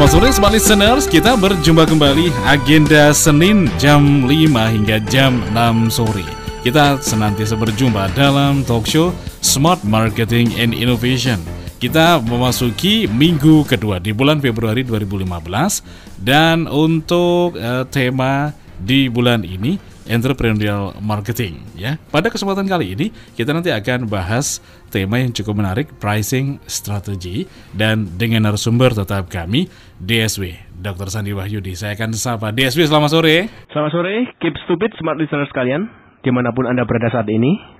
Selamat sore Smart Listeners, kita berjumpa kembali agenda Senin jam 5 hingga jam 6 sore. Kita senantiasa berjumpa dalam talk show Smart Marketing and Innovation. Kita memasuki minggu kedua di bulan Februari 2015 dan untuk uh, tema di bulan ini entrepreneurial marketing ya. Pada kesempatan kali ini kita nanti akan bahas tema yang cukup menarik pricing strategy dan dengan narasumber tetap kami DSW Dr. Sandi Wahyudi. Saya akan sapa DSW selamat sore. Selamat sore, keep stupid smart listeners sekalian di mana pun anda berada saat ini.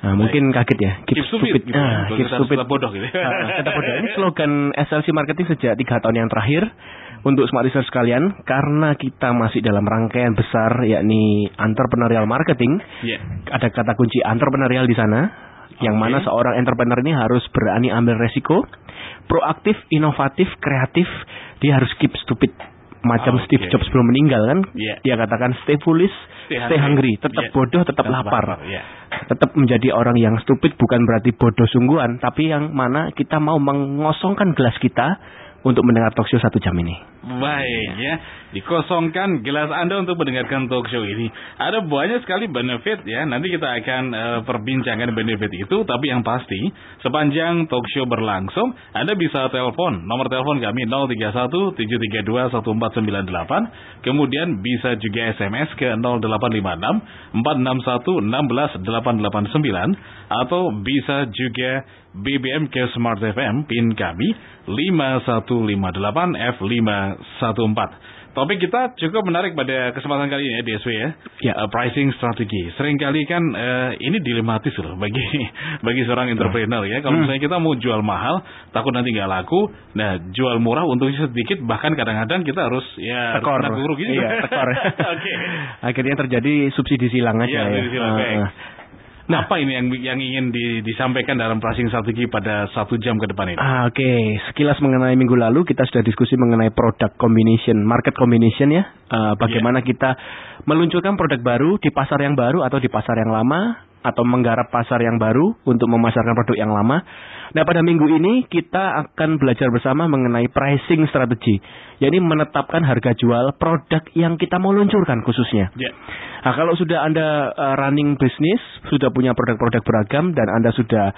Nah, mungkin kaget ya, keep, keep stupid. stupid. Nah, keep stupid. bodoh gitu. Nah, bodoh. Ini slogan SLC Marketing sejak tiga tahun yang terakhir untuk smart listeners sekalian karena kita masih dalam rangkaian besar yakni entrepreneurial marketing. Yeah. Ada kata kunci entrepreneurial di sana yang mana seorang entrepreneur ini harus berani ambil resiko, proaktif, inovatif, kreatif, dia harus keep stupid macam okay. Steve Jobs belum meninggal kan yeah. dia katakan stay foolish stay, stay hungry, tetap yeah. bodoh tetap, tetap lapar, lapar yeah. tetap menjadi orang yang stupid bukan berarti bodoh sungguhan tapi yang mana kita mau mengosongkan gelas kita untuk mendengar talk show satu jam ini. Baik ya, dikosongkan gelas Anda untuk mendengarkan talk show ini. Ada banyak sekali benefit ya. Nanti kita akan uh, perbincangkan benefit itu. Tapi yang pasti sepanjang talk show berlangsung, Anda bisa telepon nomor telepon kami 031 732 1498. Kemudian bisa juga SMS ke 0856 461 16 889 atau bisa juga BBM ke Smart FM PIN kami 5158 F514. Topik kita cukup menarik pada kesempatan kali ini ya DSW ya. ya. Uh, pricing strategi. Seringkali kan uh, ini dilematis loh bagi bagi seorang entrepreneur ya. Kalau hmm. misalnya kita mau jual mahal, takut nanti nggak laku. Nah, jual murah untungnya sedikit bahkan kadang-kadang kita harus ya tekor. guru gitu. Iya, tekor. Oke. okay. Akhirnya terjadi subsidi silang aja iya, ya. Subsidi silang. Uh, Nah, apa ini yang yang ingin di, disampaikan dalam pricing strategi pada satu jam ke depan ini? Ah, Oke, okay. sekilas mengenai minggu lalu kita sudah diskusi mengenai product combination, market combination ya. Uh, bagaimana yeah. kita meluncurkan produk baru di pasar yang baru atau di pasar yang lama atau menggarap pasar yang baru untuk memasarkan produk yang lama. Nah, pada minggu ini kita akan belajar bersama mengenai pricing strategi, yakni menetapkan harga jual produk yang kita mau luncurkan khususnya. Yeah. Nah, kalau sudah Anda uh, running bisnis, sudah punya produk-produk beragam dan Anda sudah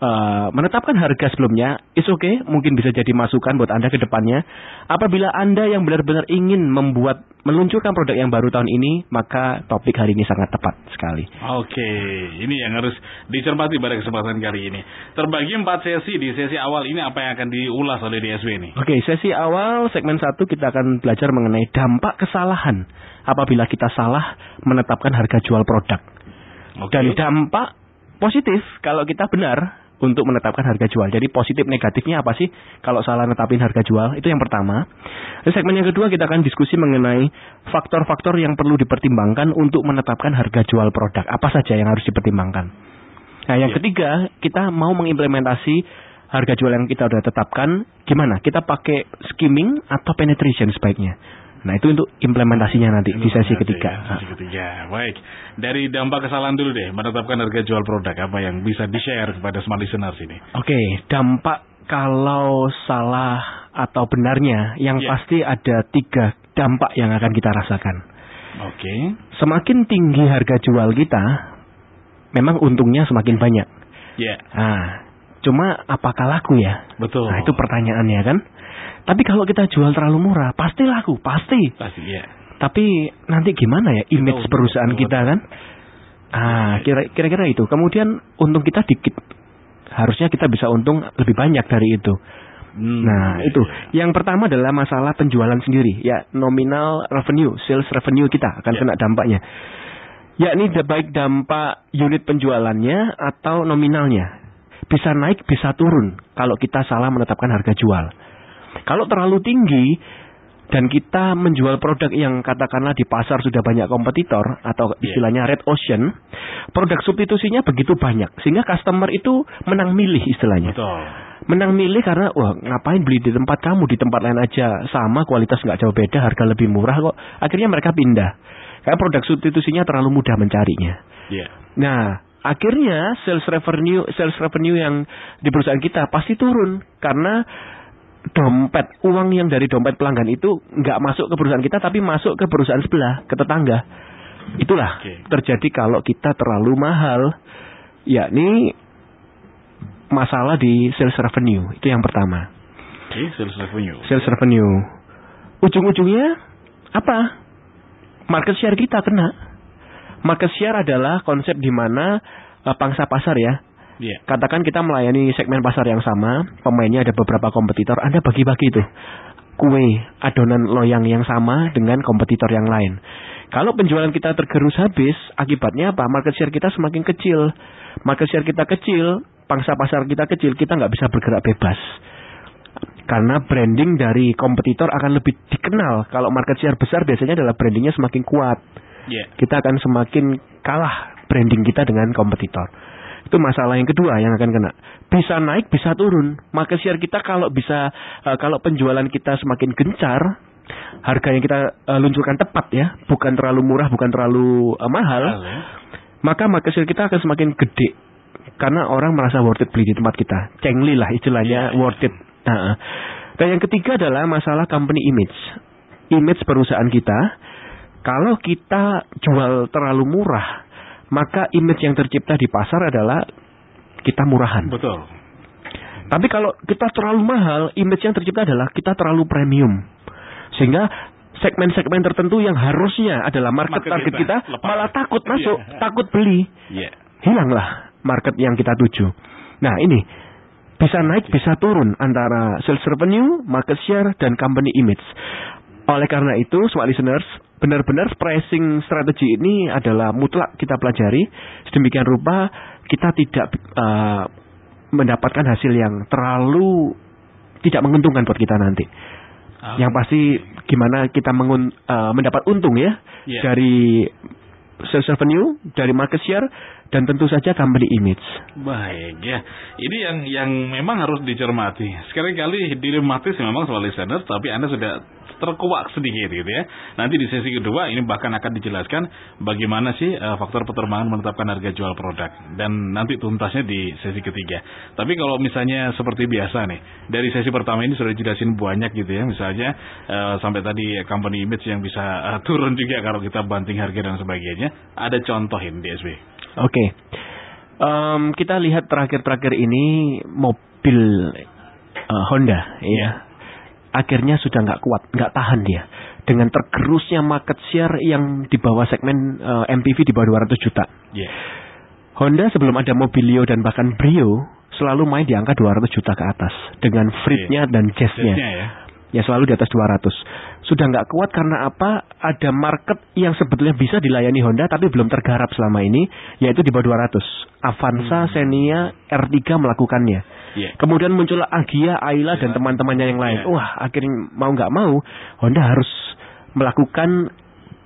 uh, menetapkan harga sebelumnya, is okay, mungkin bisa jadi masukan buat Anda ke depannya. Apabila Anda yang benar-benar ingin membuat meluncurkan produk yang baru tahun ini, maka topik hari ini sangat tepat sekali. Oke, ini yang harus dicermati pada kesempatan kali ini. Terbagi empat sesi di sesi awal ini apa yang akan diulas oleh DSW ini? Oke, sesi awal segmen satu kita akan belajar mengenai dampak kesalahan apabila kita salah menetapkan harga jual produk. Okay. Dan dampak positif kalau kita benar untuk menetapkan harga jual. Jadi positif negatifnya apa sih kalau salah netapin harga jual? Itu yang pertama. Di segmen yang kedua kita akan diskusi mengenai faktor-faktor yang perlu dipertimbangkan untuk menetapkan harga jual produk. Apa saja yang harus dipertimbangkan? Nah, yang yeah. ketiga, kita mau mengimplementasi harga jual yang kita sudah tetapkan. Gimana? Kita pakai skimming atau penetration sebaiknya? Nah itu untuk implementasinya nanti di sesi ketiga. Sesi ketiga, baik. Dari dampak kesalahan dulu deh, menetapkan harga jual produk apa yang bisa di share kepada smart listeners ini. Oke, okay, dampak kalau salah atau benarnya, yang yeah. pasti ada tiga dampak yang akan kita rasakan. Oke. Okay. Semakin tinggi harga jual kita, memang untungnya semakin banyak. Ya. Yeah. Nah, cuma apakah laku ya? Betul. Nah itu pertanyaannya kan. Tapi kalau kita jual terlalu murah, pasti laku, pasti. Pasti, ya. Tapi nanti gimana ya image kita perusahaan betul. kita kan? Ah, kira-kira itu. Kemudian untung kita dikit. Harusnya kita bisa untung lebih banyak dari itu. Hmm, nah, iya, itu. Iya. Yang pertama adalah masalah penjualan sendiri. Ya, nominal revenue, sales revenue kita akan ya. kena dampaknya. Yakni baik dampak unit penjualannya atau nominalnya. Bisa naik, bisa turun kalau kita salah menetapkan harga jual. Kalau terlalu tinggi dan kita menjual produk yang katakanlah di pasar sudah banyak kompetitor atau Iya. istilahnya red ocean, produk substitusinya begitu banyak sehingga customer itu menang milih istilahnya. Betul. Menang milih karena wah ngapain beli di tempat kamu di tempat lain aja sama kualitas nggak jauh beda harga lebih murah kok. Akhirnya mereka pindah. Karena produk substitusinya terlalu mudah mencarinya. Iya. Nah, akhirnya sales revenue sales revenue yang di perusahaan kita pasti turun karena dompet uang yang dari dompet pelanggan itu nggak masuk ke perusahaan kita tapi masuk ke perusahaan sebelah ke tetangga. Itulah Oke. terjadi kalau kita terlalu mahal, yakni masalah di sales revenue itu yang pertama. Oke, sales revenue. Sales revenue. Ujung-ujungnya apa? Market share kita kena. Market share adalah konsep di mana eh, pangsa pasar ya. Iya. Katakan kita melayani segmen pasar yang sama, pemainnya ada beberapa kompetitor, Anda bagi-bagi tuh kue adonan loyang yang sama dengan kompetitor yang lain. Kalau penjualan kita tergerus habis, akibatnya apa? Market share kita semakin kecil. Market share kita kecil, pangsa pasar kita kecil, kita nggak bisa bergerak bebas. Karena branding dari kompetitor akan lebih dikenal. Kalau market share besar biasanya adalah brandingnya semakin kuat. Iya. Kita akan semakin kalah branding kita dengan kompetitor. Itu masalah yang kedua yang akan kena. Bisa naik, bisa turun. Market share kita kalau bisa, eh, kalau penjualan kita semakin gencar, harga yang kita eh, luncurkan tepat ya, bukan terlalu murah, bukan terlalu eh, mahal, Hal, ya. maka market share kita akan semakin gede. Karena orang merasa worth it beli di tempat kita. Cengli lah istilahnya Iya, iya. worth it. Nah, dan yang ketiga adalah masalah company image. Image perusahaan kita. Kalau kita jual terlalu murah, maka image yang tercipta di pasar adalah kita murahan. Betul. Tapi kalau kita terlalu mahal, image yang tercipta adalah kita terlalu premium. Sehingga segmen-segmen tertentu yang harusnya adalah market, Market target kita kita, lepas. malah takut masuk, Iya. takut beli. Iya. Hilanglah market yang kita tuju. Nah, ini bisa naik, bisa turun antara sales revenue, market share, dan company image. Oleh karena itu, smart listeners, benar-benar pricing strategi ini adalah mutlak kita pelajari. Sedemikian rupa kita tidak eh, mendapatkan hasil yang terlalu tidak menguntungkan buat kita nanti. Ah, Yang pasti gimana kita mengun, eh, mendapat untung ya Iya. dari sales revenue, dari market share, dan tentu saja company image. Baik ya, ini yang yang memang harus dicermati. Sekali-kali dilematis memang soal listener, tapi anda sudah terkuak sedikit gitu ya. Nanti di sesi kedua ini bahkan akan dijelaskan bagaimana sih eh, faktor pertimbangan menetapkan harga jual produk dan nanti tuntasnya di sesi ketiga. Tapi kalau misalnya seperti biasa nih, dari sesi pertama ini sudah dijelasin banyak gitu ya, misalnya eh, sampai tadi company image yang bisa eh, turun juga kalau kita banting harga dan sebagainya. Ada contohin di SB. Oke, Em, kita lihat terakhir-terakhir ini mobil eh, Honda, ya, akhirnya sudah nggak kuat, nggak tahan dia dengan tergerusnya market share yang di bawah segmen eh, MPV di bawah 200 juta. Iya. Honda sebelum ada Mobilio dan bahkan Brio selalu main di angka 200 juta ke atas dengan Freed-nya dan Jazz-nya. Jazz-nya ya. Ya selalu di atas 200. Sudah nggak kuat karena apa? Ada market yang sebetulnya bisa dilayani Honda tapi belum tergarap selama ini, yaitu di bawah 200. Avanza, Hmm. Xenia, R3 melakukannya. Iya. Kemudian muncul Agia, Ayla dan teman-temannya yang lain. Iya. Wah, akhirnya mau nggak mau Honda harus melakukan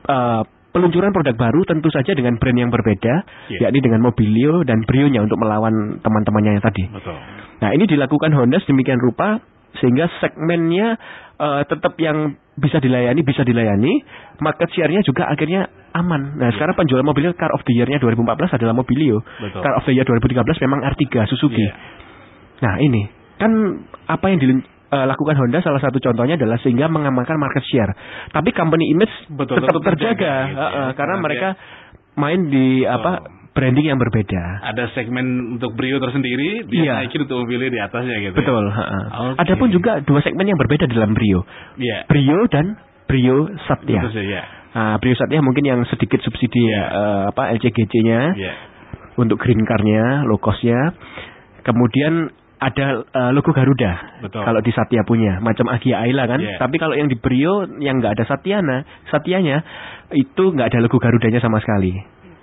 eh, peluncuran produk baru tentu saja dengan brand yang berbeda, Iya. yakni dengan Mobilio dan Brio-nya untuk melawan teman-temannya yang tadi. Betul. Nah, ini dilakukan Honda sedemikian rupa sehingga segmennya eh, tetap yang bisa dilayani, bisa dilayani, market share-nya juga akhirnya aman. Nah, sekarang penjualan mobilnya Car of the Year-nya 2014 adalah Mobilio. Betul. Car of the Year 2013 memang R3 Suzuki. Iya. Nah, ini kan apa yang dilakukan Honda salah satu contohnya adalah sehingga mengamankan market share. Tapi company image Betul, tetap tetap terjaga, terjaga gitu ya. Heeh, karena Karena mereka main di apa branding yang berbeda. Ada segmen untuk Brio tersendiri, dia Iya. naikin untuk mobilnya di atasnya gitu. Betul. Ya? heeh. Oke. Adapun juga dua segmen yang berbeda dalam Brio. Iya. Brio dan Brio Satya. Betul sih, ya. Nah, Brio Satya mungkin yang sedikit subsidi Iya. eh, apa LCGC-nya Iya. untuk green car-nya, low cost-nya. Kemudian ada eh, logo Garuda. Betul. Kalau di Satya punya, macam Agia Ayla kan. Iya. Tapi kalau yang di Brio yang nggak ada Satyana, Satyanya itu nggak ada logo Garudanya sama sekali.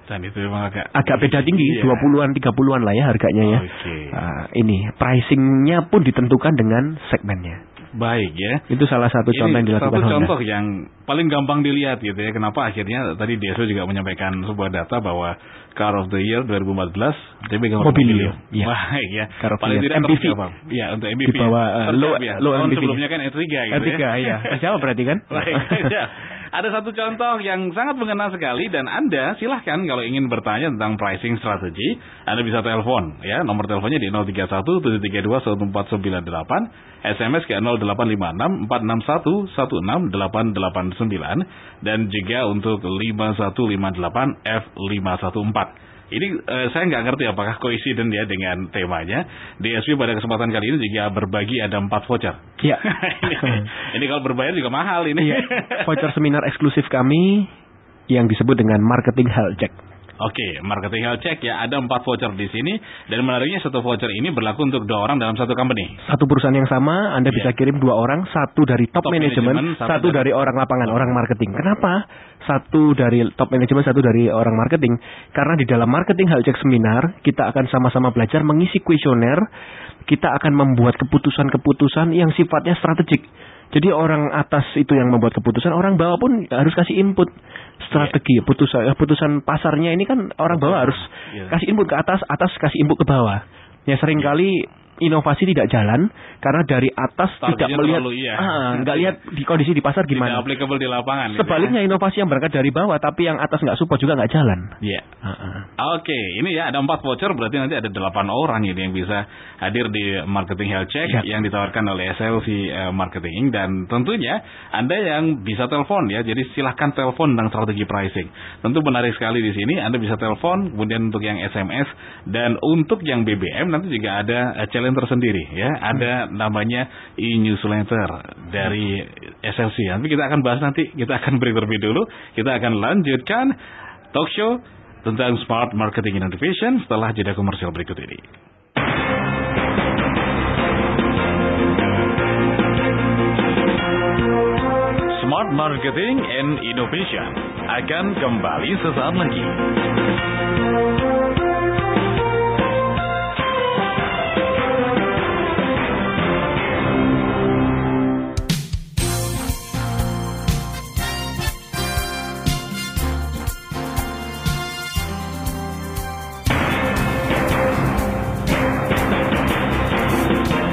Dan itu memang agak Agak beda tinggi, Iya. 20-an, 30-an lah ya harganya ya. Oke. Ah, ini pricingnya pun ditentukan dengan segmennya. baik ya. Itu salah satu Ini contoh yang dilakukan satu Honda. contoh yang paling gampang dilihat gitu ya. Kenapa akhirnya tadi DSO juga menyampaikan sebuah data bahwa Car of the Year 2014 jadi Mobil, iya. Baik ya. Car of the paling tidak MPV. terjawab. Ya untuk MPV. Di bawah, uh, low- ya. low MPV. sebelumnya kan E3 gitu Ketiga, ya. iya. Jawab berarti kan? Baik, ya. Ada satu contoh yang sangat mengenal sekali dan Anda silahkan kalau ingin bertanya tentang pricing strategi, Anda bisa telepon ya. Nomor teleponnya di 031 732 1498, SMS ke 0856 461 16889 dan juga untuk 5158 F514. Ini eh, saya nggak ngerti apakah koinsiden ya dengan temanya. DSP pada kesempatan kali ini juga berbagi ada empat voucher. Iya. ini, ini kalau berbayar juga mahal ini. Iya. Voucher seminar eksklusif kami yang disebut dengan marketing health check. Oke, marketing health check ya ada empat voucher di sini dan menariknya satu voucher ini berlaku untuk dua orang dalam satu company. Satu perusahaan yang sama, Anda Iya. bisa kirim dua orang, satu dari top, Top manajemen, satu satu dari- dari orang lapangan, orang marketing. Kenapa? Satu dari top manajemen, satu dari orang marketing. Karena di dalam marketing health check seminar, kita akan sama-sama belajar mengisi kuesioner, kita akan membuat keputusan-keputusan yang sifatnya strategik. Jadi orang atas itu yang membuat keputusan, orang bawah pun harus kasih input strategi. Putusan putusan pasarnya ini kan orang bawah harus Iya. kasih input ke atas, atas kasih input ke bawah. Ya sering kali inovasi tidak jalan karena dari atas Targetnya tidak melihat, terlalu, iya. ah, nggak lihat di kondisi di pasar Tidak gimana. applicable di lapangan. gitu ya. Sebaliknya inovasi yang berangkat dari bawah tapi yang atas nggak support juga nggak jalan. Iya. Ah, ah. Oke, ini ya ada empat voucher berarti nanti ada delapan orang ini yang bisa hadir di marketing health check Ya. yang ditawarkan oleh SLC eh, Marketing dan tentunya Anda yang bisa telepon ya. Jadi silahkan telepon tentang strategi pricing. Tentu menarik sekali di sini Anda bisa telepon kemudian untuk yang SMS dan untuk yang BBM nanti juga ada eh, challenge tersendiri ya. Ada namanya e-newsletter dari SLC. Nanti kita akan bahas nanti, kita akan break terlebih dulu. Kita akan lanjutkan talk show tentang Smart Marketing Innovation setelah jeda komersial berikut ini. Smart Marketing and Innovation akan kembali sesaat lagi.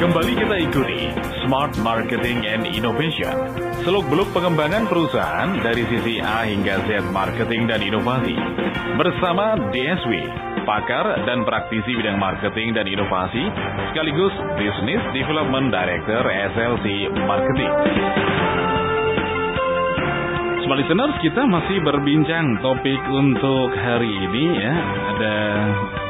Kembali kita ikuti Smart Marketing and Innovation. Seluk-beluk pengembangan perusahaan dari sisi A hingga Z marketing dan inovasi. Bersama DSW, pakar dan praktisi bidang marketing dan inovasi, sekaligus Business Development Director SLC Marketing. Smart listeners, kita masih berbincang topik untuk hari ini ya. Ada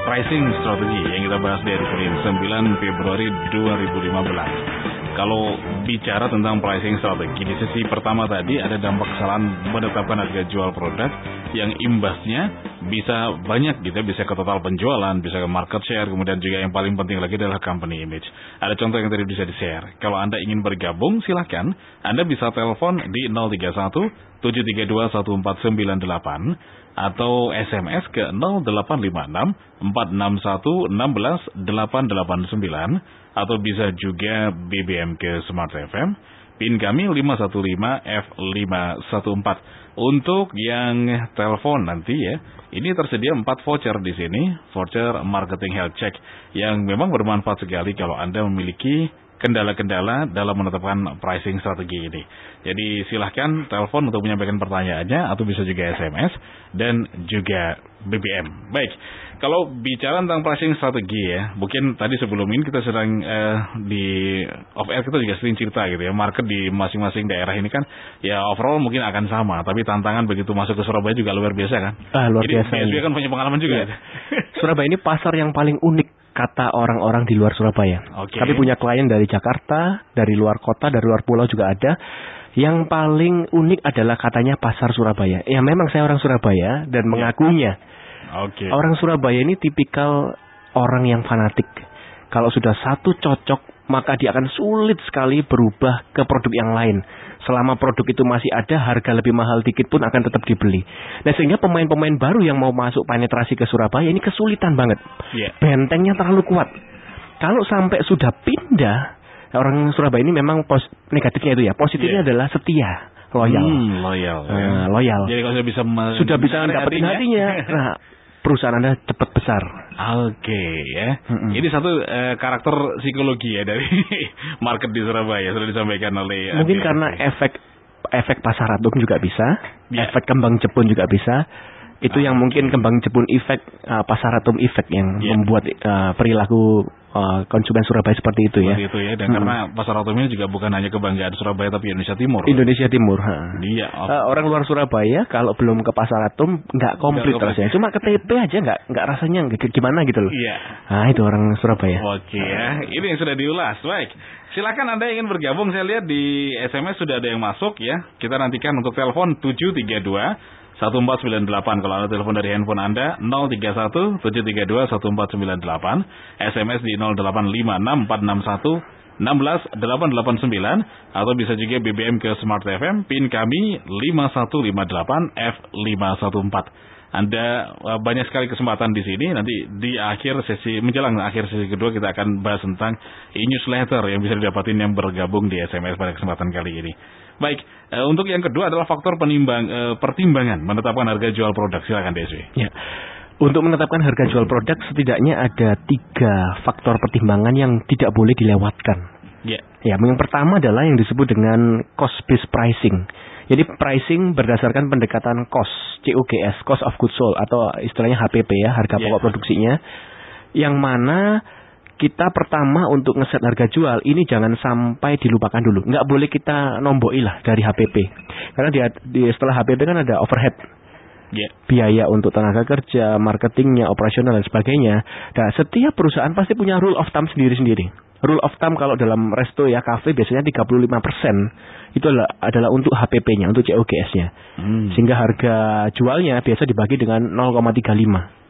pricing strategi yang kita bahas dari Senin 9 Februari 2015. Kalau bicara tentang pricing strategi di sisi pertama tadi ada dampak kesalahan menetapkan harga jual produk yang imbasnya bisa banyak gitu bisa ke total penjualan, bisa ke market share, kemudian juga yang paling penting lagi adalah company image. Ada contoh yang tadi bisa di-share. Kalau Anda ingin bergabung silahkan Anda bisa telepon di 031 732 1498 atau SMS ke 0856 461 16 889 atau bisa juga BBM ke Smart FM. PIN kami 515F514. Untuk yang telepon nanti ya, ini tersedia 4 voucher di sini, voucher marketing health check yang memang bermanfaat sekali kalau Anda memiliki kendala-kendala dalam menetapkan pricing strategi ini. Jadi silahkan telepon untuk menyampaikan pertanyaannya atau bisa juga SMS dan juga BBM. Baik, kalau bicara tentang pricing strategi ya, mungkin tadi sebelum ini kita sedang eh, di off air kita juga sering cerita gitu ya, market di masing-masing daerah ini kan ya overall mungkin akan sama, tapi tantangan begitu masuk ke Surabaya juga luar biasa kan. Ah, luar Jadi biasa BSB ini. kan punya pengalaman juga. Iya. Surabaya ini pasar yang paling unik kata orang-orang di luar Surabaya. Oke. Kami punya klien dari Jakarta, dari luar kota, dari luar pulau juga ada. Yang paling unik adalah katanya pasar Surabaya. Ya memang saya orang Surabaya dan mengakuinya. Oke. Orang Surabaya ini tipikal orang yang fanatik. Kalau sudah satu cocok, maka dia akan sulit sekali berubah ke produk yang lain. Selama produk itu masih ada, harga lebih mahal dikit pun akan tetap dibeli. Nah sehingga pemain-pemain baru yang mau masuk penetrasi ke Surabaya ini kesulitan banget. Iya. Bentengnya terlalu kuat. Kalau sampai sudah pindah, orang Surabaya ini memang pos negatifnya itu ya. Positifnya Iya. adalah setia, loyal. Hmm, loyal. Eh, loyal. Jadi kalau sudah bisa Sudah bisa dapetin hatinya. Nah, perusahaan Anda cepat besar. Oke ya. Mm-mm. Ini satu eh, karakter psikologi ya dari market di Surabaya sudah disampaikan oleh Mungkin Andi karena efek efek pasar atom juga bisa, Ya. efek kembang jepun juga bisa. Itu yang mungkin kembang jepun efek uh, pasar atom efek yang Ya. membuat uh, perilaku uh, konsumen Surabaya seperti itu ya. Seperti itu ya. Dan Hmm. karena pasar atom ini juga bukan hanya kebanggaan Surabaya tapi Indonesia Timur. Indonesia Timur. ha. Iya. oke. Uh, orang luar Surabaya kalau belum ke pasar atom nggak komplit rasanya. Cuma ke TP aja nggak nggak rasanya gimana gitu loh. Iya. Nah itu orang Surabaya. Oke ya, ini yang sudah diulas. Baik, silakan Anda ingin bergabung. Saya lihat di SMS sudah ada yang masuk ya. Kita nantikan untuk telepon 732 1498 kalau Anda telepon dari handphone Anda 031 732 1498 SMS di 0856 461 16889 atau bisa juga BBM ke Smart FM pin kami 5158 F514 anda uh, banyak sekali kesempatan di sini. Nanti di akhir sesi menjelang akhir sesi kedua kita akan bahas tentang e-newsletter yang bisa didapatin yang bergabung di SMS pada kesempatan kali ini. Baik, uh, untuk yang kedua adalah faktor penimbang uh, pertimbangan menetapkan harga jual produk. Silakan DSW. Ya. Untuk menetapkan harga jual produk setidaknya ada tiga faktor pertimbangan yang tidak boleh dilewatkan. Ya. Ya, yang pertama adalah yang disebut dengan cost based pricing. Jadi pricing berdasarkan pendekatan cost, COGS, cost of goods sold atau istilahnya HPP ya, harga Ya. pokok produksinya. Yang mana kita pertama untuk ngeset harga jual ini jangan sampai dilupakan dulu. Nggak boleh kita nomboi lah dari HPP. Karena di, di setelah HPP kan ada overhead Ya. biaya untuk tenaga kerja, marketingnya, operasional dan sebagainya. Nah, setiap perusahaan pasti punya rule of thumb sendiri-sendiri. Rule of thumb kalau dalam resto ya kafe biasanya 35% itu adalah, adalah untuk HPP-nya, untuk COGS-nya. Hmm. Sehingga harga jualnya biasa dibagi dengan 0,35.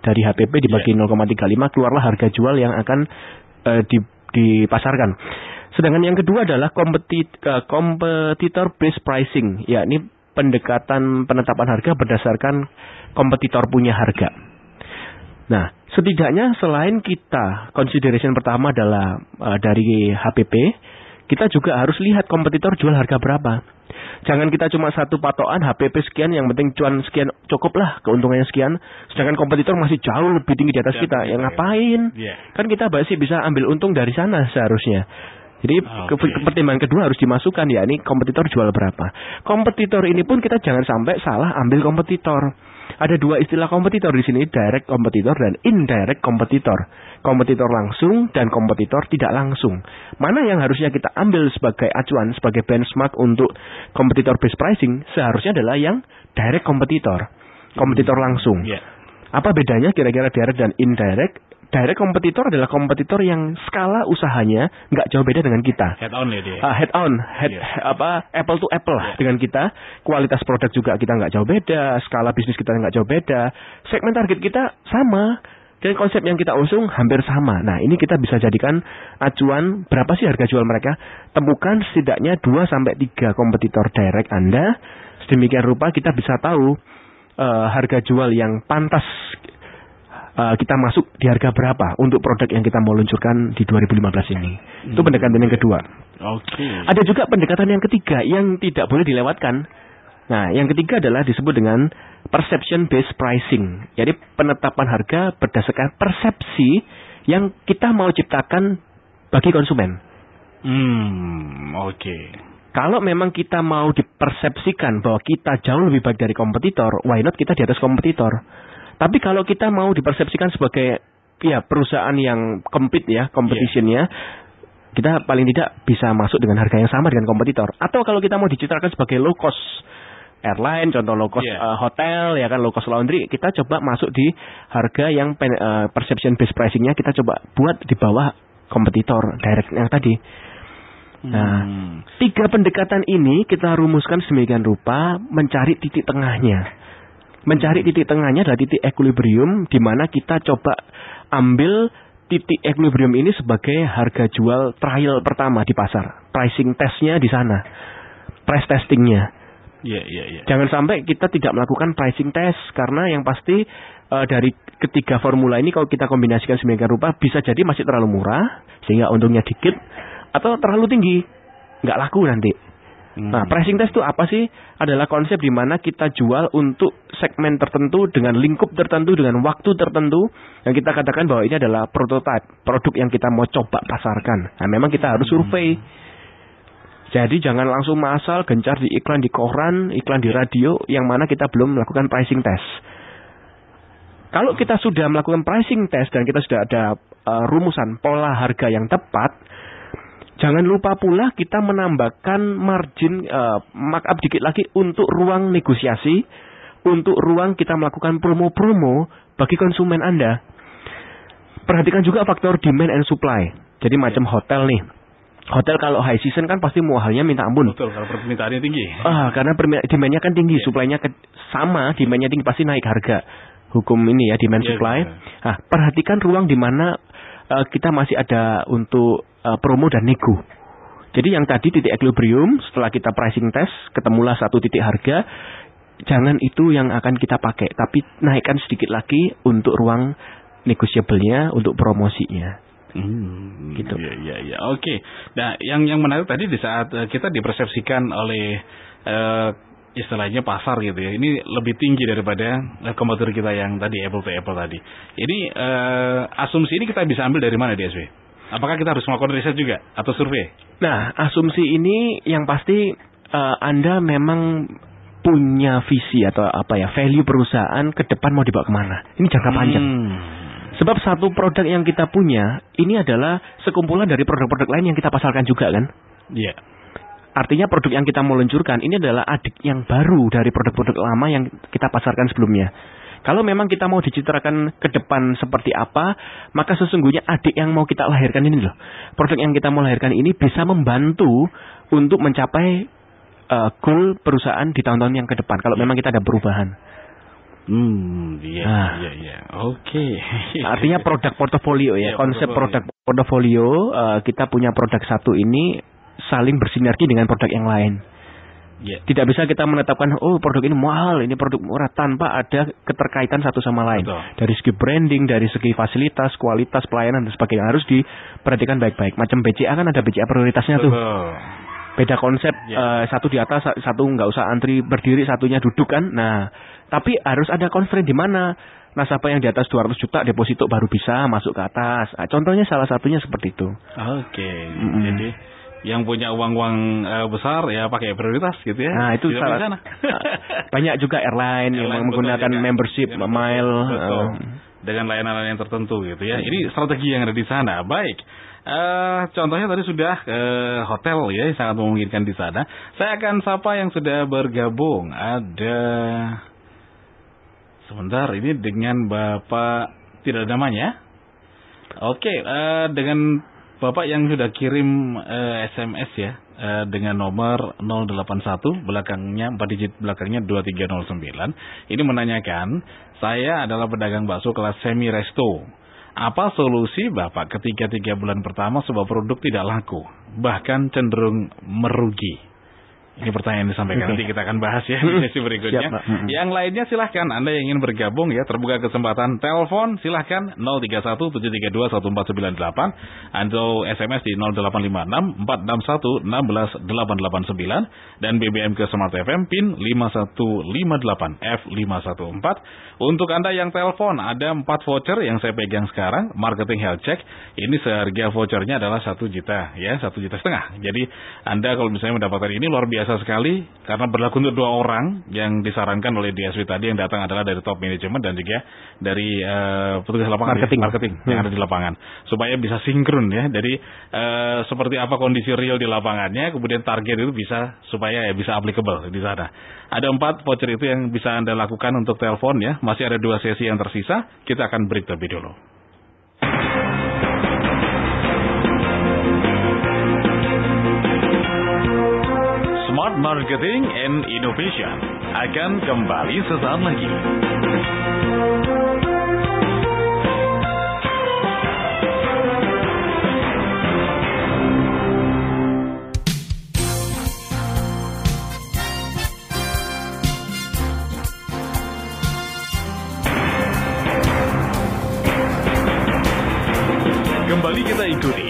Dari HPP dibagi 0,35 keluarlah harga jual yang akan eh, di, dipasarkan. Sedangkan yang kedua adalah kompetit, eh, competitor based pricing, yakni pendekatan penetapan harga berdasarkan kompetitor punya harga. Nah, setidaknya selain kita consideration pertama adalah eh, dari HPP, kita juga harus lihat kompetitor jual harga berapa. Jangan kita cuma satu patokan HPP sekian, yang penting cuan sekian cukup lah keuntungannya sekian. Sedangkan kompetitor masih jauh lebih tinggi di atas kita. Ya ngapain? Iya. Kan kita masih bisa ambil untung dari sana seharusnya. Jadi Oke. ke- pertimbangan kedua harus dimasukkan ya ini kompetitor jual berapa. Kompetitor ini pun kita jangan sampai salah ambil kompetitor. Ada dua istilah kompetitor di sini, direct kompetitor dan indirect kompetitor. Kompetitor langsung dan kompetitor tidak langsung. Mana yang harusnya kita ambil sebagai acuan, sebagai benchmark untuk kompetitor based pricing seharusnya adalah yang direct kompetitor. Kompetitor langsung. Ya. Apa bedanya kira-kira direct dan indirect? Direct kompetitor adalah kompetitor yang skala usahanya nggak jauh beda dengan kita. Head on ya dia. Ah, head on, head Iya. apa apple to apple lah Iya. dengan kita. Kualitas produk juga kita nggak jauh beda, skala bisnis kita nggak jauh beda, segmen target kita sama. Dan konsep yang kita usung hampir sama. Nah, ini kita bisa jadikan acuan berapa sih harga jual mereka. Temukan setidaknya 2 sampai 3 kompetitor direct Anda. Sedemikian rupa kita bisa tahu eh, harga jual yang pantas eh, kita masuk di harga berapa untuk produk yang kita mau luncurkan di 2015 ini. Itu pendekatan yang kedua. Oke. Ada juga pendekatan yang ketiga yang tidak boleh dilewatkan. Nah, yang ketiga adalah disebut dengan perception based pricing. Jadi penetapan harga berdasarkan persepsi yang kita mau ciptakan bagi konsumen. Hmm, oke. Kalau memang kita mau dipersepsikan bahwa kita jauh lebih baik dari kompetitor, why not kita di atas kompetitor? Tapi kalau kita mau dipersepsikan sebagai ya perusahaan yang compete ya, competitionnya, kita paling tidak bisa masuk dengan harga yang sama dengan kompetitor. Atau kalau kita mau dicitrakan sebagai low cost airline, contoh low cost Iya. uh, hotel, ya kan low cost laundry, kita coba masuk di harga yang pen- uh, perception based pricingnya kita coba buat di bawah kompetitor direct yang tadi. Nah, Hmm. Tiga pendekatan ini kita rumuskan sedemikian rupa mencari titik tengahnya. Mencari titik tengahnya adalah titik equilibrium di mana kita coba ambil titik equilibrium ini sebagai harga jual trial pertama di pasar. Pricing testnya di sana. Price testingnya. Iya, iya, iya. Jangan sampai kita tidak melakukan pricing test karena yang pasti eh, dari ketiga formula ini kalau kita kombinasikan sedemikian rupa bisa jadi masih terlalu murah sehingga untungnya dikit atau terlalu tinggi nggak laku nanti. Hmm. Nah, pricing test itu apa sih? Adalah konsep di mana kita jual untuk segmen tertentu dengan lingkup tertentu dengan waktu tertentu yang kita katakan bahwa ini adalah prototype, produk yang kita mau coba pasarkan. Nah, memang kita harus survei. Jadi jangan langsung masal gencar di iklan di koran, iklan di radio yang mana kita belum melakukan pricing test. Kalau kita sudah melakukan pricing test dan kita sudah ada uh, rumusan pola harga yang tepat, jangan lupa pula kita menambahkan margin uh, markup dikit lagi untuk ruang negosiasi, untuk ruang kita melakukan promo-promo bagi konsumen Anda. Perhatikan juga faktor demand and supply. Jadi macam hotel nih. Hotel kalau high season kan pasti muahalnya minta ampun. Betul, kalau permintaannya tinggi. Ah, karena demand-nya kan tinggi, Iya. supply-nya sama, demand-nya tinggi pasti naik harga. Hukum ini ya demand Iya, supply. iya. Nah, perhatikan ruang di mana eh, kita masih ada untuk eh, promo dan nego. Jadi yang tadi titik equilibrium setelah kita pricing test ketemulah satu titik harga, jangan itu yang akan kita pakai, tapi naikkan sedikit lagi untuk ruang negotiable-nya, untuk promosinya. Hmm, Gitu. Iya, iya, iya. Oke. Nah, yang yang menarik tadi di saat eh, kita dipersepsikan oleh eh, istilahnya pasar gitu ya. Ini lebih tinggi daripada eh, kompetitor kita yang tadi Apple to Apple tadi. Ini eh, asumsi ini kita bisa ambil dari mana DSW? Apakah kita harus melakukan riset juga atau survei? Nah, asumsi ini yang pasti eh, Anda memang punya visi atau apa ya value perusahaan ke depan mau dibawa ke mana? Ini jangka panjang. Hmm. Sebab satu produk yang kita punya ini adalah sekumpulan dari produk-produk lain yang kita pasarkan juga kan. Iya. Artinya produk yang kita mau luncurkan ini adalah adik yang baru dari produk-produk lama yang kita pasarkan sebelumnya. Kalau memang kita mau dicitrakan ke depan seperti apa, maka sesungguhnya adik yang mau kita lahirkan ini loh. Produk yang kita mau lahirkan ini bisa membantu untuk mencapai uh, goal perusahaan di tahun-tahun yang ke depan. Kalau memang kita ada perubahan. Hmm, iya, Nah. iya, iya. Oke. Artinya produk portofolio ya. Iya, Konsep portofolio. produk portofolio uh, kita punya produk satu ini saling bersinergi dengan produk yang lain. Iya. Tidak bisa kita menetapkan oh produk ini mahal, ini produk murah tanpa ada keterkaitan satu sama lain. Betul. Dari segi branding, dari segi fasilitas, kualitas pelayanan dan sebagainya harus diperhatikan baik-baik. Macam BCA kan ada BCA prioritasnya tuh. Beda konsep Ya. eh, satu di atas, sa- satu nggak usah antri berdiri, satunya duduk kan. Nah, tapi harus ada constraint di mana nasabah yang di atas 200 juta deposito baru bisa masuk ke atas. Nah, contohnya salah satunya seperti itu. Oke. Mm-mm. Jadi yang punya uang-uang eh, besar ya pakai prioritas gitu ya. Nah, itu Tidak salah. sana. Banyak juga airline, yang Airline menggunakan betul juga. membership Ya, mile. betul. eh, Dengan layanan-layanan tertentu gitu ya. Ini strategi yang ada di sana. Baik. Eh, contohnya tadi sudah eh, hotel ya sangat memungkinkan di sana. Saya akan sapa yang sudah bergabung. Ada sebentar ini dengan Bapak tidak ada namanya. Oke, eh, dengan Bapak yang sudah kirim eh, SMS ya dengan nomor 081 belakangnya 4 digit belakangnya 2309. Ini menanyakan, saya adalah pedagang bakso kelas semi resto. Apa solusi Bapak ketika tiga bulan pertama sebuah produk tidak laku, bahkan cenderung merugi? Ini pertanyaan yang disampaikan. Nanti kita akan bahas ya di sesi berikutnya. Siap, Pak. Mm-mm. Yang lainnya silahkan Anda yang ingin bergabung ya terbuka kesempatan telepon silahkan 0317321498 atau SMS di 0856 461 16 889 dan BBM ke Smart FM PIN 5158 F514. Untuk Anda yang telepon ada 4 voucher yang saya pegang sekarang marketing health check ini seharga vouchernya adalah 1 juta ya 1 juta setengah. Jadi Anda kalau misalnya mendapatkan ini luar biasa sekali karena berlaku untuk dua orang yang disarankan oleh DSW tadi yang datang adalah dari top management dan juga dari eh, petugas lapangan ya, Marketing. marketing yang Hmm. ada di lapangan supaya bisa sinkron ya. Jadi eh, seperti apa kondisi real di lapangannya kemudian target itu bisa supaya ya bisa applicable di sana. Ada empat voucher itu yang bisa Anda lakukan untuk telepon ya. Masih ada dua sesi yang tersisa. Kita akan break terlebih dulu. Marketing and Innovation akan kembali sesaat lagi. Kembali kita ikuti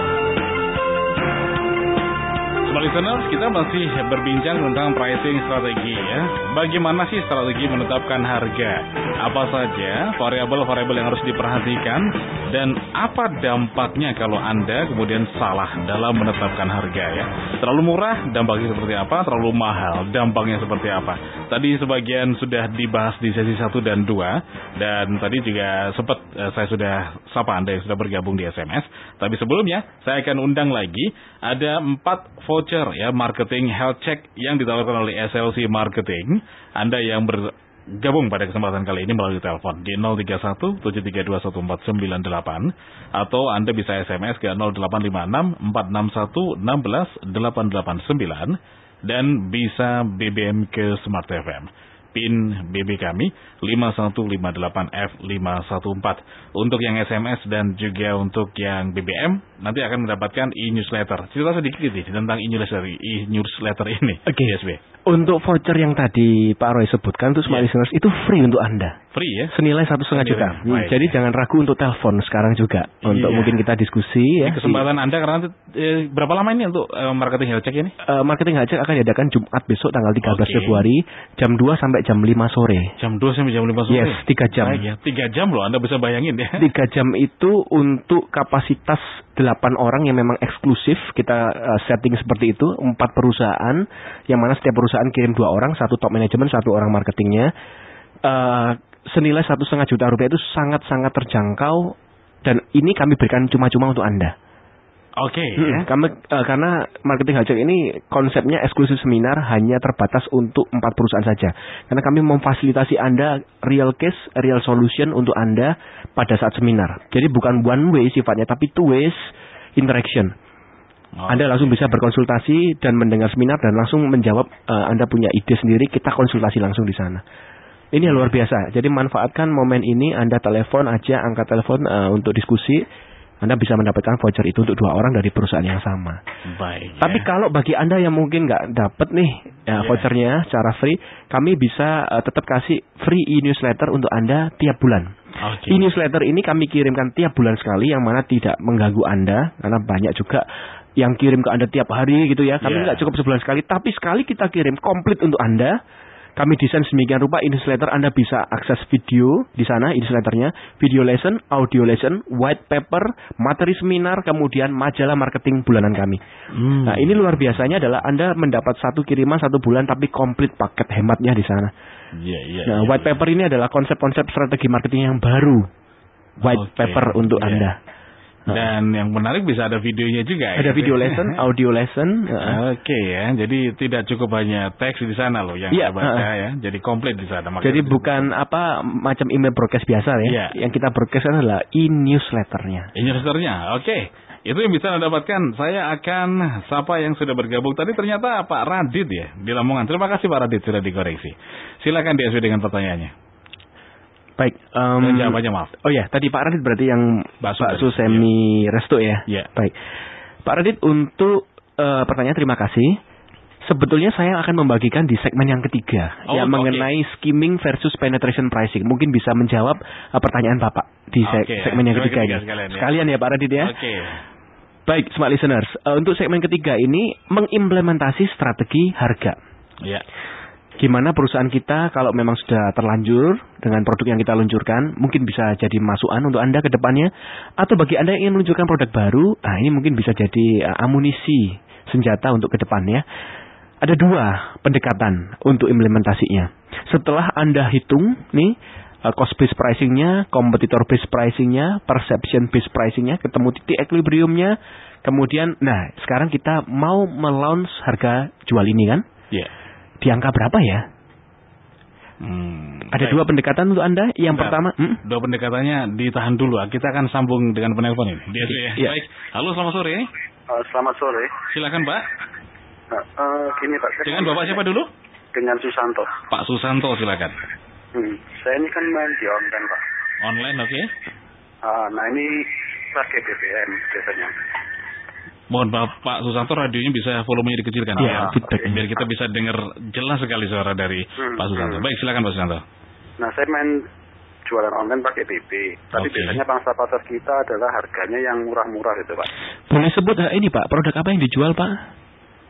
Smart listeners, kita masih berbincang tentang pricing strategi ya. Bagaimana sih strategi menetapkan harga? Apa saja variabel-variabel yang harus diperhatikan dan apa dampaknya kalau Anda kemudian salah dalam menetapkan harga ya? Terlalu murah, dampaknya seperti apa? Terlalu mahal, dampaknya seperti apa? Tadi sebagian sudah dibahas di sesi 1 dan 2 dan tadi juga sempat eh, saya sudah sapa Anda yang sudah bergabung di SMS. Tapi sebelumnya saya akan undang lagi ada empat voucher ya marketing health check yang ditawarkan oleh SLC Marketing. Anda yang bergabung pada kesempatan kali ini melalui telepon di 031 7321498 atau Anda bisa SMS ke 0856 461 16 889 dan bisa BBM ke Smart FM. PIN BB kami 5158F514. Untuk yang SMS dan juga untuk yang BBM nanti akan mendapatkan e-newsletter. Cerita sedikit nih tentang e-newsletter e-newsletter ini. Oke. Okay. DSB. Untuk voucher yang tadi Pak Roy sebutkan itu smart yeah. listeners itu free untuk Anda. Free ya? Senilai satu setengah juta. Hmm, jadi jangan ragu untuk telepon sekarang juga untuk yeah. mungkin kita diskusi ya. Kesempatan Anda karena eh, berapa lama ini untuk eh, marketing health check ini? Uh, marketing health check akan diadakan Jumat besok tanggal 13 okay. Februari jam 2 sampai jam 5 sore. Jam 2 sampai jam 5 sore. Yes, 3 jam. Baik ya. 3 jam loh Anda bisa bayangin ya. 3 jam itu untuk kapasitas 8 orang yang memang eksklusif kita uh, setting seperti itu, empat perusahaan yang mana setiap perusahaan kirim dua orang, satu top manajemen, satu orang marketingnya. Uh, senilai satu setengah juta rupiah itu sangat-sangat terjangkau dan ini kami berikan cuma-cuma untuk anda. Oke. Okay, hmm, ya. kami, uh, karena marketing hajat ini konsepnya eksklusif seminar hanya terbatas untuk empat perusahaan saja. Karena kami memfasilitasi anda real case, real solution untuk anda pada saat seminar. Jadi bukan one way sifatnya, tapi two ways interaction. Oh. Anda langsung bisa berkonsultasi dan mendengar seminar dan langsung menjawab uh, Anda punya ide sendiri, kita konsultasi langsung di sana. Ini luar biasa. Jadi manfaatkan momen ini Anda telepon aja, angkat telepon uh, untuk diskusi anda bisa mendapatkan voucher itu untuk dua orang dari perusahaan yang sama. Baik. Tapi ya. kalau bagi Anda yang mungkin nggak dapat nih ya, yeah. vouchernya secara free, kami bisa uh, tetap kasih free e-newsletter untuk Anda tiap bulan. Okay. E-newsletter ini kami kirimkan tiap bulan sekali yang mana tidak mengganggu Anda karena banyak juga yang kirim ke Anda tiap hari gitu ya. Kami yeah. nggak cukup sebulan sekali, tapi sekali kita kirim komplit untuk Anda kami desain sedemikian rupa newsletter Anda bisa akses video di sana newsletternya, video lesson, audio lesson, white paper, materi seminar, kemudian majalah marketing bulanan kami. Hmm. Nah ini luar biasanya adalah Anda mendapat satu kiriman satu bulan tapi komplit paket hematnya di sana. Yeah, yeah, nah, yeah, white yeah. paper ini adalah konsep-konsep strategi marketing yang baru. White okay. paper untuk yeah. Anda. Dan yang menarik bisa ada videonya juga. Ada ya? video lesson, audio lesson. Oke okay, ya, jadi tidak cukup hanya teks di sana loh yang ya, baca uh, ya. Jadi komplit di sana. Jadi bukan apa macam email broadcast biasa ya. ya. Yang kita broadcast adalah e-newsletternya. E-newsletternya, oke. Okay. Itu yang bisa Anda dapatkan. Saya akan sapa yang sudah bergabung tadi ternyata Pak Radit ya di Lamongan. Terima kasih Pak Radit sudah dikoreksi. Silakan DSW dengan pertanyaannya. Baik. Um, jawabannya maaf. Oh ya, tadi Pak Radit berarti yang bakso, bakso semi ya. resto ya. Iya. Baik. Pak Radit untuk uh, pertanyaan terima kasih. Sebetulnya saya akan membagikan di segmen yang ketiga oh, yang okay. mengenai skimming versus penetration pricing. Mungkin bisa menjawab uh, pertanyaan Bapak di okay. segmen yang ketiga ini. Sekalian ya. sekalian ya Pak Radit ya. Oke. Okay. Baik, smart listeners. Uh, untuk segmen ketiga ini mengimplementasi strategi harga. Ya gimana perusahaan kita kalau memang sudah terlanjur dengan produk yang kita luncurkan, mungkin bisa jadi masukan untuk Anda ke depannya. Atau bagi Anda yang ingin meluncurkan produk baru, nah ini mungkin bisa jadi uh, amunisi senjata untuk ke depannya. Ada dua pendekatan untuk implementasinya. Setelah Anda hitung nih uh, cost based pricingnya, competitor based pricingnya, perception based pricingnya, ketemu titik equilibriumnya, kemudian, nah sekarang kita mau melaunch harga jual ini kan? Iya. Yeah di angka berapa ya? Hmm, Ada baik. dua pendekatan untuk Anda. Yang Bentar, pertama, hmm? dua pendekatannya ditahan dulu. Kita akan sambung dengan penelpon ini. Dia, ya. ya. Baik. Halo, selamat sore. Uh, selamat sore. Silakan, Pak. Uh, uh, gini, Pak. Dengan Bapak siapa dulu? Dengan Susanto. Pak Susanto, silakan. Hmm, saya ini kan main di online, Pak. Online, oke. Okay. Uh, nah ini pakai BBM biasanya. Mohon Pak, Pak Susanto radionya bisa volumenya dikecilkan Iya, ya. feedback. Biar kita bisa dengar jelas sekali suara dari Hmm, Pak Susanto. hmm. Baik, silakan Pak Susanto. Nah, saya main jualan online pakai BB. Tapi Oke. biasanya pangsa pasar kita adalah harganya yang murah-murah gitu, Pak. Boleh sebut eh, ini Pak, produk apa yang dijual Pak?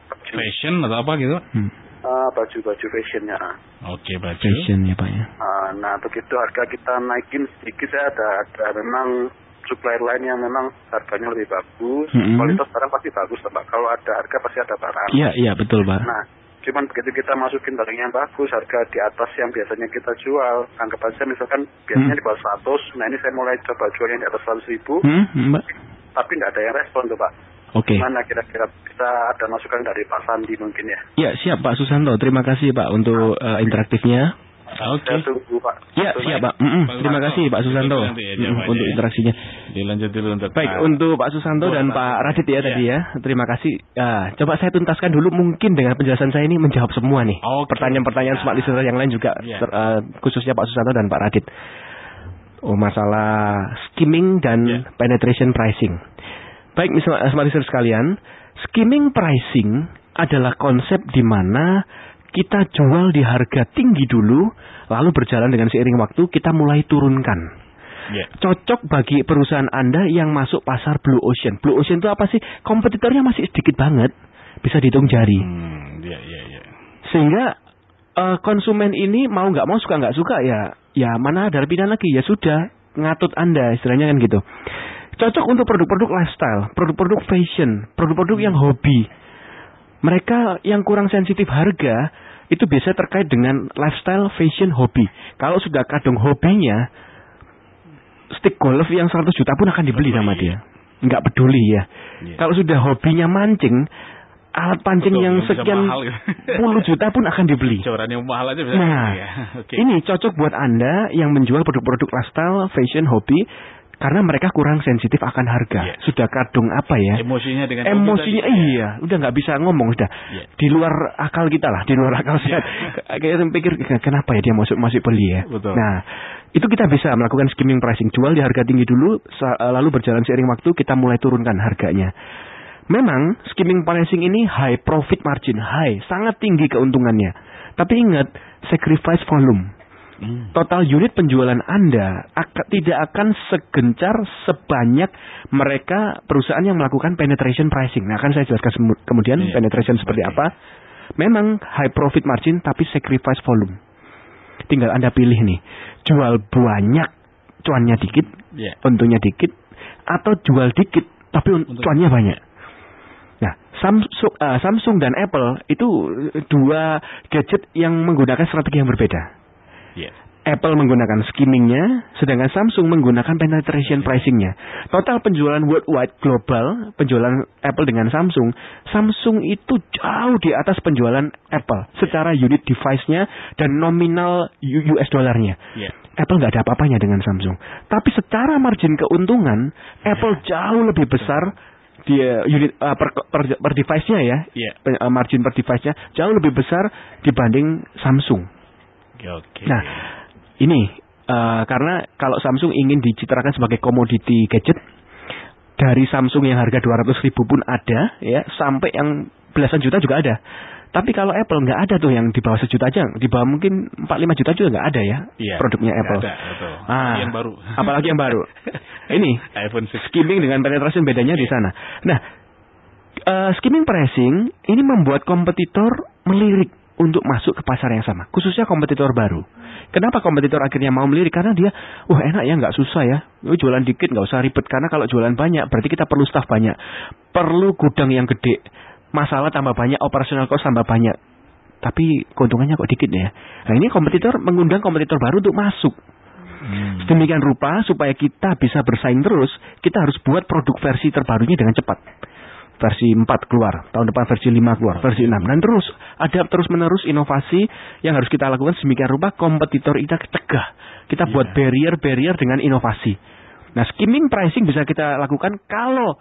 Baju, Fashion atau apa gitu? Hmm. Ah, baju-baju fashionnya. ah. Oke, baju. Fashion ya Pak ya. Ah, nah, begitu harga kita naikin sedikit, saya ada, ada memang supplier lain yang memang harganya lebih bagus. Mm-mm. Kualitas barang pasti bagus, Pak. Kalau ada harga pasti ada barang. Iya, iya betul Pak. Nah, cuman begitu kita masukin barang yang bagus, harga di atas yang biasanya kita jual, anggap aja misalkan biasanya Hmm. di bawah 100, nah ini saya mulai coba jual yang di atas 100 ribu, Hmm, Mbak. tapi nggak ada yang respon tuh Pak. Oke. Gimana kira-kira bisa ada masukan dari Pak Sandi mungkin ya? Ya, siap Pak Susanto. Terima kasih Pak untuk eh, interaktifnya. Oke. Saya tunggu Pak. Ya, Tunggu. siap Pak. Mm-mm. Pak Terima kasih Pak Susanto ya jawabannya untuk ya. interaksinya. Dilanjut dulu untuk Baik, Pak- untuk Pak Susanto Buat dan Pak Pak. Radit ya Iya. tadi ya. Terima kasih. Ah, coba saya tuntaskan dulu mungkin dengan penjelasan saya ini menjawab semua nih. Pertanyaan-pertanyaan Ya. smart listener yang lain juga Iya. ter- eh, khususnya Pak Susanto dan Pak Radit. Oh, masalah skimming dan Iya. penetration pricing. Baik, misalnya smart listener sekalian, skimming pricing adalah konsep di mana kita jual di harga tinggi dulu, lalu berjalan dengan seiring waktu kita mulai turunkan Iya. cocok bagi perusahaan Anda yang masuk pasar Blue Ocean. Blue Ocean itu apa sih? Kompetitornya masih sedikit banget, bisa dihitung jari. Hmm, iya, iya, iya. Sehingga eh, konsumen ini mau nggak mau suka nggak suka ya, ya mana ada pilihan lagi ya sudah ngatut Anda istilahnya kan gitu. Cocok untuk produk-produk lifestyle, produk-produk fashion, produk-produk yang hobi. Mereka yang kurang sensitif harga itu biasa terkait dengan lifestyle, fashion, hobi. Kalau sudah kadung hobinya, stick golf yang 100 juta pun akan dibeli sama dia. Nggak peduli ya. Iya. Kalau sudah hobinya mancing, alat pancing Betul, yang sekian mahal gitu. puluh juta pun akan dibeli. Coran yang mahal aja bisa. Nah, ya. Oke. Ini cocok buat Anda yang menjual produk-produk lifestyle, fashion, hobi karena mereka kurang sensitif akan harga. Iya. Sudah kadung apa ya? emosinya dengan Emosinya iya, udah nggak bisa ngomong sudah. Iya. Di luar akal kita lah, di luar akal sehat. Kayak saya pikir kenapa ya dia masuk masuk beli ya. Betul. Nah, itu kita bisa melakukan skimming pricing, jual di harga tinggi dulu sa- lalu berjalan seiring waktu kita mulai turunkan harganya. Memang skimming pricing ini high profit margin, high, sangat tinggi keuntungannya. Tapi ingat, sacrifice volume. Hmm. Total unit penjualan Anda ak- tidak akan segencar sebanyak mereka perusahaan yang melakukan penetration pricing. Nah, akan saya jelaskan kemudian Iya. penetration seperti apa. Memang high profit margin tapi sacrifice volume. Tinggal Anda pilih nih, jual banyak, cuannya dikit, Iya. untungnya dikit, atau jual dikit tapi un- Untung. cuannya banyak. Nah, Samsung, eh, Samsung dan Apple itu dua gadget yang menggunakan strategi yang berbeda. Iya. Apple menggunakan skimmingnya, sedangkan Samsung menggunakan penetration pricingnya. Total penjualan worldwide global, penjualan Apple dengan Samsung, Samsung itu jauh di atas penjualan Apple secara unit device-nya dan nominal US dollarnya. Iya. Apple nggak ada apa-apanya dengan Samsung. Tapi secara margin keuntungan, Apple jauh lebih besar dia unit eh, per, per, per device-nya ya. Pe- eh, margin per device-nya jauh lebih besar dibanding Samsung. Oke. Nah, ini eh, karena kalau Samsung ingin dicitrakan sebagai komoditi gadget dari Samsung yang harga 200 ribu pun ada ya sampai yang belasan juta juga ada. Tapi kalau Apple nggak ada tuh yang di bawah sejuta aja, di bawah mungkin 4-5 juta juga nggak ada ya Iya. produknya Apple. Ada, betul. Ah, yang baru. Apalagi yang baru. Ini iPhone 6. skimming dengan penetration bedanya di sana. Nah, eh, skimming pricing ini membuat kompetitor melirik untuk masuk ke pasar yang sama, khususnya kompetitor baru. Kenapa kompetitor akhirnya mau melirik? Karena dia, wah enak ya, nggak susah ya. Oh, jualan dikit nggak usah ribet. Karena kalau jualan banyak, berarti kita perlu staff banyak, perlu gudang yang gede. Masalah tambah banyak, operasional cost tambah banyak. Tapi keuntungannya kok dikit ya. Nah ini kompetitor mengundang kompetitor baru untuk masuk. Hmm. Sedemikian rupa supaya kita bisa bersaing terus, kita harus buat produk versi terbarunya dengan cepat. Versi 4 keluar, tahun depan versi 5 keluar, versi 6. Dan terus ada terus menerus inovasi yang harus kita lakukan sedemikian rupa kompetitor kita cegah. Kita buat Iya. barrier-barrier dengan inovasi. Nah, skimming pricing bisa kita lakukan kalau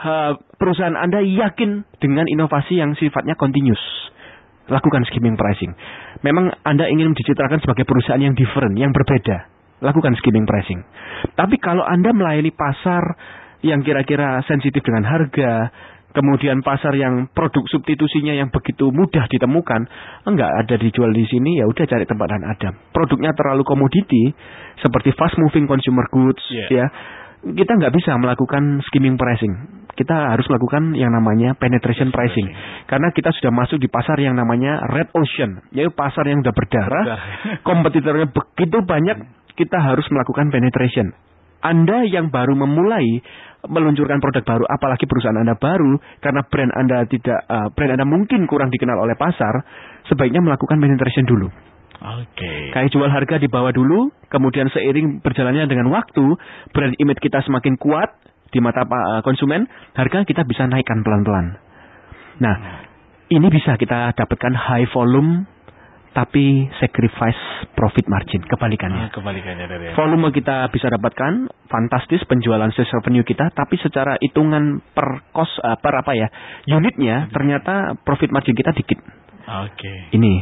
ha, perusahaan Anda yakin dengan inovasi yang sifatnya continuous. Lakukan skimming pricing. Memang Anda ingin dicitrakan sebagai perusahaan yang different, yang berbeda. Lakukan skimming pricing. Tapi kalau Anda melayani pasar yang kira-kira sensitif dengan harga, kemudian pasar yang produk substitusinya yang begitu mudah ditemukan, enggak ada dijual di sini, ya udah cari tempat dan ada. Produknya terlalu komoditi, seperti fast moving consumer goods, Yeah. ya, kita nggak bisa melakukan skimming pricing. Kita harus melakukan yang namanya penetration pricing, karena kita sudah masuk di pasar yang namanya red ocean, yaitu pasar yang sudah berdarah, Berdarah. kompetitornya begitu banyak, kita harus melakukan penetration. Anda yang baru memulai meluncurkan produk baru, apalagi perusahaan Anda baru, karena brand Anda tidak, uh, brand Anda mungkin kurang dikenal oleh pasar, sebaiknya melakukan penetration dulu. Oke. Kayak jual harga di bawah dulu, kemudian seiring berjalannya dengan waktu, brand image kita semakin kuat di mata uh, konsumen, harga kita bisa naikkan pelan-pelan. Nah, ini bisa kita dapatkan high volume, tapi sacrifice profit margin, kebalikannya. Ah, kebalikannya dari ya. Volume kita bisa dapatkan fantastis penjualan sales revenue kita, tapi secara hitungan per cost eh, per apa ya unitnya ternyata profit margin kita dikit. Oke. Ini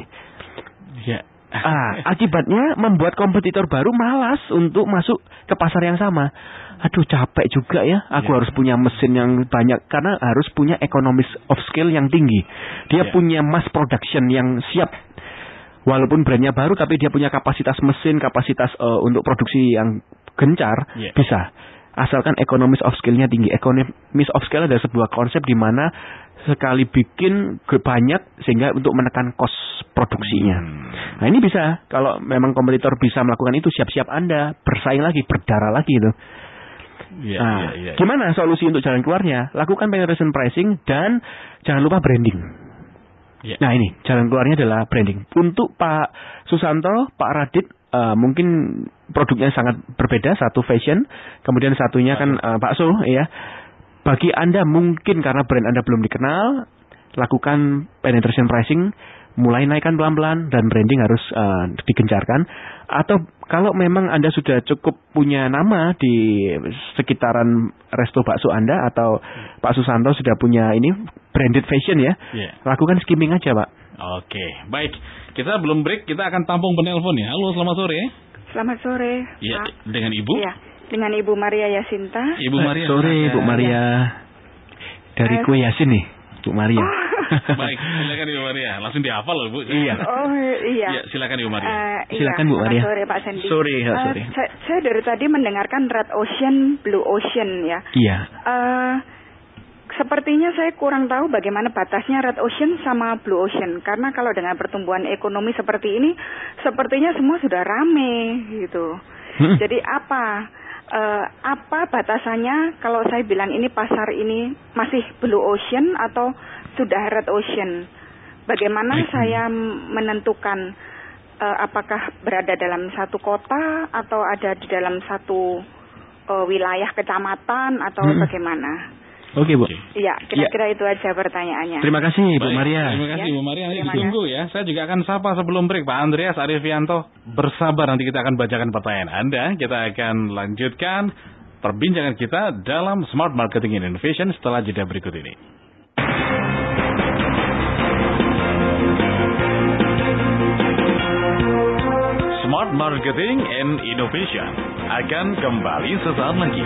Ya. ah, akibatnya membuat kompetitor baru malas untuk masuk ke pasar yang sama. Aduh capek juga ya, aku Ya. harus punya mesin yang banyak karena harus punya economies of scale yang tinggi. Dia Ya. punya mass production yang siap. Walaupun brandnya baru tapi dia punya kapasitas mesin, kapasitas eh, untuk produksi yang gencar, Ya. bisa. Asalkan economies of scale-nya tinggi. Economies of scale adalah sebuah konsep di mana sekali bikin banyak sehingga untuk menekan cost produksinya. Hmm. Nah ini bisa kalau memang kompetitor bisa melakukan itu siap-siap Anda bersaing lagi berdarah lagi itu. Iya, nah, iya, iya. gimana solusi untuk jalan keluarnya? Lakukan penetration pricing dan jangan lupa branding. Iya. Nah ini jalan keluarnya adalah branding. Untuk Pak Susanto, Pak Radit eh, mungkin produknya sangat berbeda. Satu fashion, kemudian satunya kan eh, bakso, ya. Bagi anda mungkin karena brand anda belum dikenal, lakukan penetration pricing, mulai naikkan pelan-pelan dan branding harus eh, digencarkan. Atau kalau memang anda sudah cukup punya nama di sekitaran resto bakso anda atau Pak Susanto sudah punya ini branded fashion ya, Iya. lakukan skimming aja pak. Oke, baik. Kita belum break, kita akan tampung penelpon ya. Halo, selamat sore. Selamat sore. Iya, Pak. dengan Ibu? Iya, dengan Ibu Maria Yasinta. Ibu Maria. Sore silakan. Bu Maria. Dari Eh, kue Yasin nih, Bu Maria. Baik, silakan Ibu Maria. Langsung dihafal loh, Bu. Iya. Oh iya. Iya, silakan Ibu Maria. Silakan, iya, Bu Maria. Sore Pak Sandy. Sore, ya, Eh, sore. saya, saya dari tadi mendengarkan Red Ocean, Blue Ocean ya. Iya. Eh, sepertinya saya kurang tahu bagaimana batasnya Red Ocean sama Blue Ocean. Karena kalau dengan pertumbuhan ekonomi seperti ini, sepertinya semua sudah rame gitu. Hmm. Jadi apa eh, apa batasannya kalau saya bilang ini pasar ini masih blue ocean atau sudah red ocean? Bagaimana saya m- menentukan eh, apakah berada dalam satu kota atau ada di dalam satu eh, wilayah kecamatan atau Hmm. bagaimana? Oke, Bu. Iya, kira-kira itu aja pertanyaannya. Terima kasih Bu Baik, Maria. Terima kasih Ya, Bu Maria. Nanti terima ditunggu ya. Saya juga akan sapa sebelum break Pak Andreas Arifianto. Bersabar nanti kita akan bacakan pertanyaan Anda. Kita akan lanjutkan perbincangan kita dalam Smart Marketing and Innovation setelah jeda berikut ini. Smart Marketing and Innovation akan kembali sesaat lagi.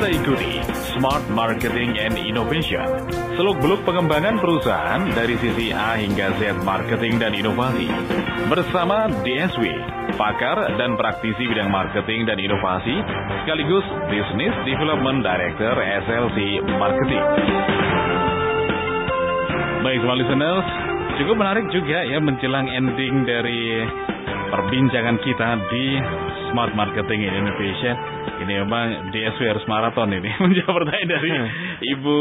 Kita ikuti Smart Marketing and Innovation. Seluk-beluk pengembangan perusahaan dari sisi A hingga Z marketing dan inovasi. Bersama DSW, pakar dan praktisi bidang marketing dan inovasi, sekaligus Business Development Director SLC Marketing. Baik, semua listeners, cukup menarik juga ya menjelang ending dari perbincangan kita di Smart Marketing and Innovation. Ini memang DSW harus maraton ini menjawab pertanyaan dari Ibu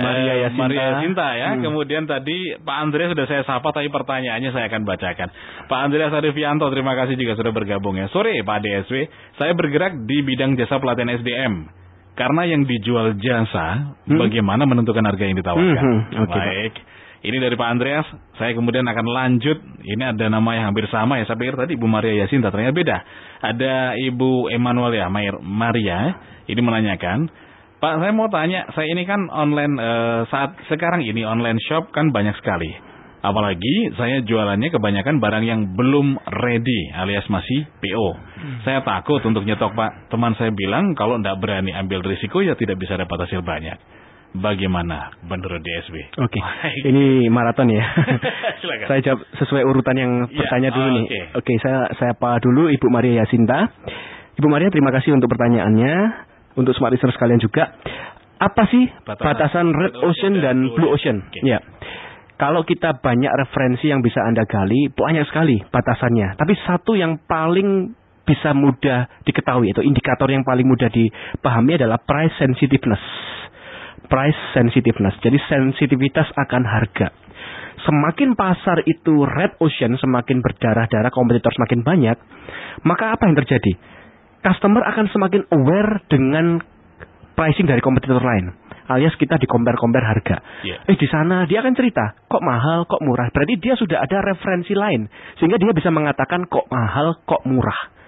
Maria eh, Yasinta. Maria Yasinta ya. Hmm. Kemudian tadi Pak Andreas sudah saya sapa tapi pertanyaannya saya akan bacakan. Pak Andreas Arifianto terima kasih juga sudah bergabung ya. Sore Pak DSW, saya bergerak di bidang jasa pelatihan SDM. Karena yang dijual jasa, Hmm. bagaimana menentukan harga yang ditawarkan? Hmm, hmm. Oke, Pak. Ini dari Pak Andreas, saya kemudian akan lanjut. Ini ada nama yang hampir sama ya. Saya pikir tadi Ibu Maria Yasinta, ternyata beda. Ada Ibu Emanuel ya, Maria. Ini menanyakan, Pak saya mau tanya, saya ini kan online eh, saat sekarang ini online shop kan banyak sekali. Apalagi saya jualannya kebanyakan barang yang belum ready alias masih PO. Hmm. Saya takut untuk nyetok Pak. Teman saya bilang kalau tidak berani ambil risiko ya tidak bisa dapat hasil banyak. Bagaimana menurut DSB? Oke, okay. ini maraton ya. saya jawab sesuai urutan yang bertanya ya, dulu nih. Oke, okay. saya saya apa dulu Ibu Maria Yasinta. Ibu Maria terima kasih untuk pertanyaannya. Untuk smart listener sekalian juga. Apa sih batasan, batasan red ocean dan blue ocean? Okay. Ya. Kalau kita banyak referensi yang bisa Anda gali, banyak sekali batasannya. Tapi satu yang paling bisa mudah diketahui, itu indikator yang paling mudah dipahami adalah price sensitiveness. Price sensitiveness, jadi sensitivitas akan harga. Semakin pasar itu red ocean, semakin berdarah-darah, kompetitor semakin banyak, maka apa yang terjadi? Customer akan semakin aware dengan pricing dari kompetitor lain alias kita di compare-compare harga. Yeah. Eh di sana dia akan cerita, kok mahal, kok murah. Berarti dia sudah ada referensi lain sehingga dia bisa mengatakan kok mahal, kok murah.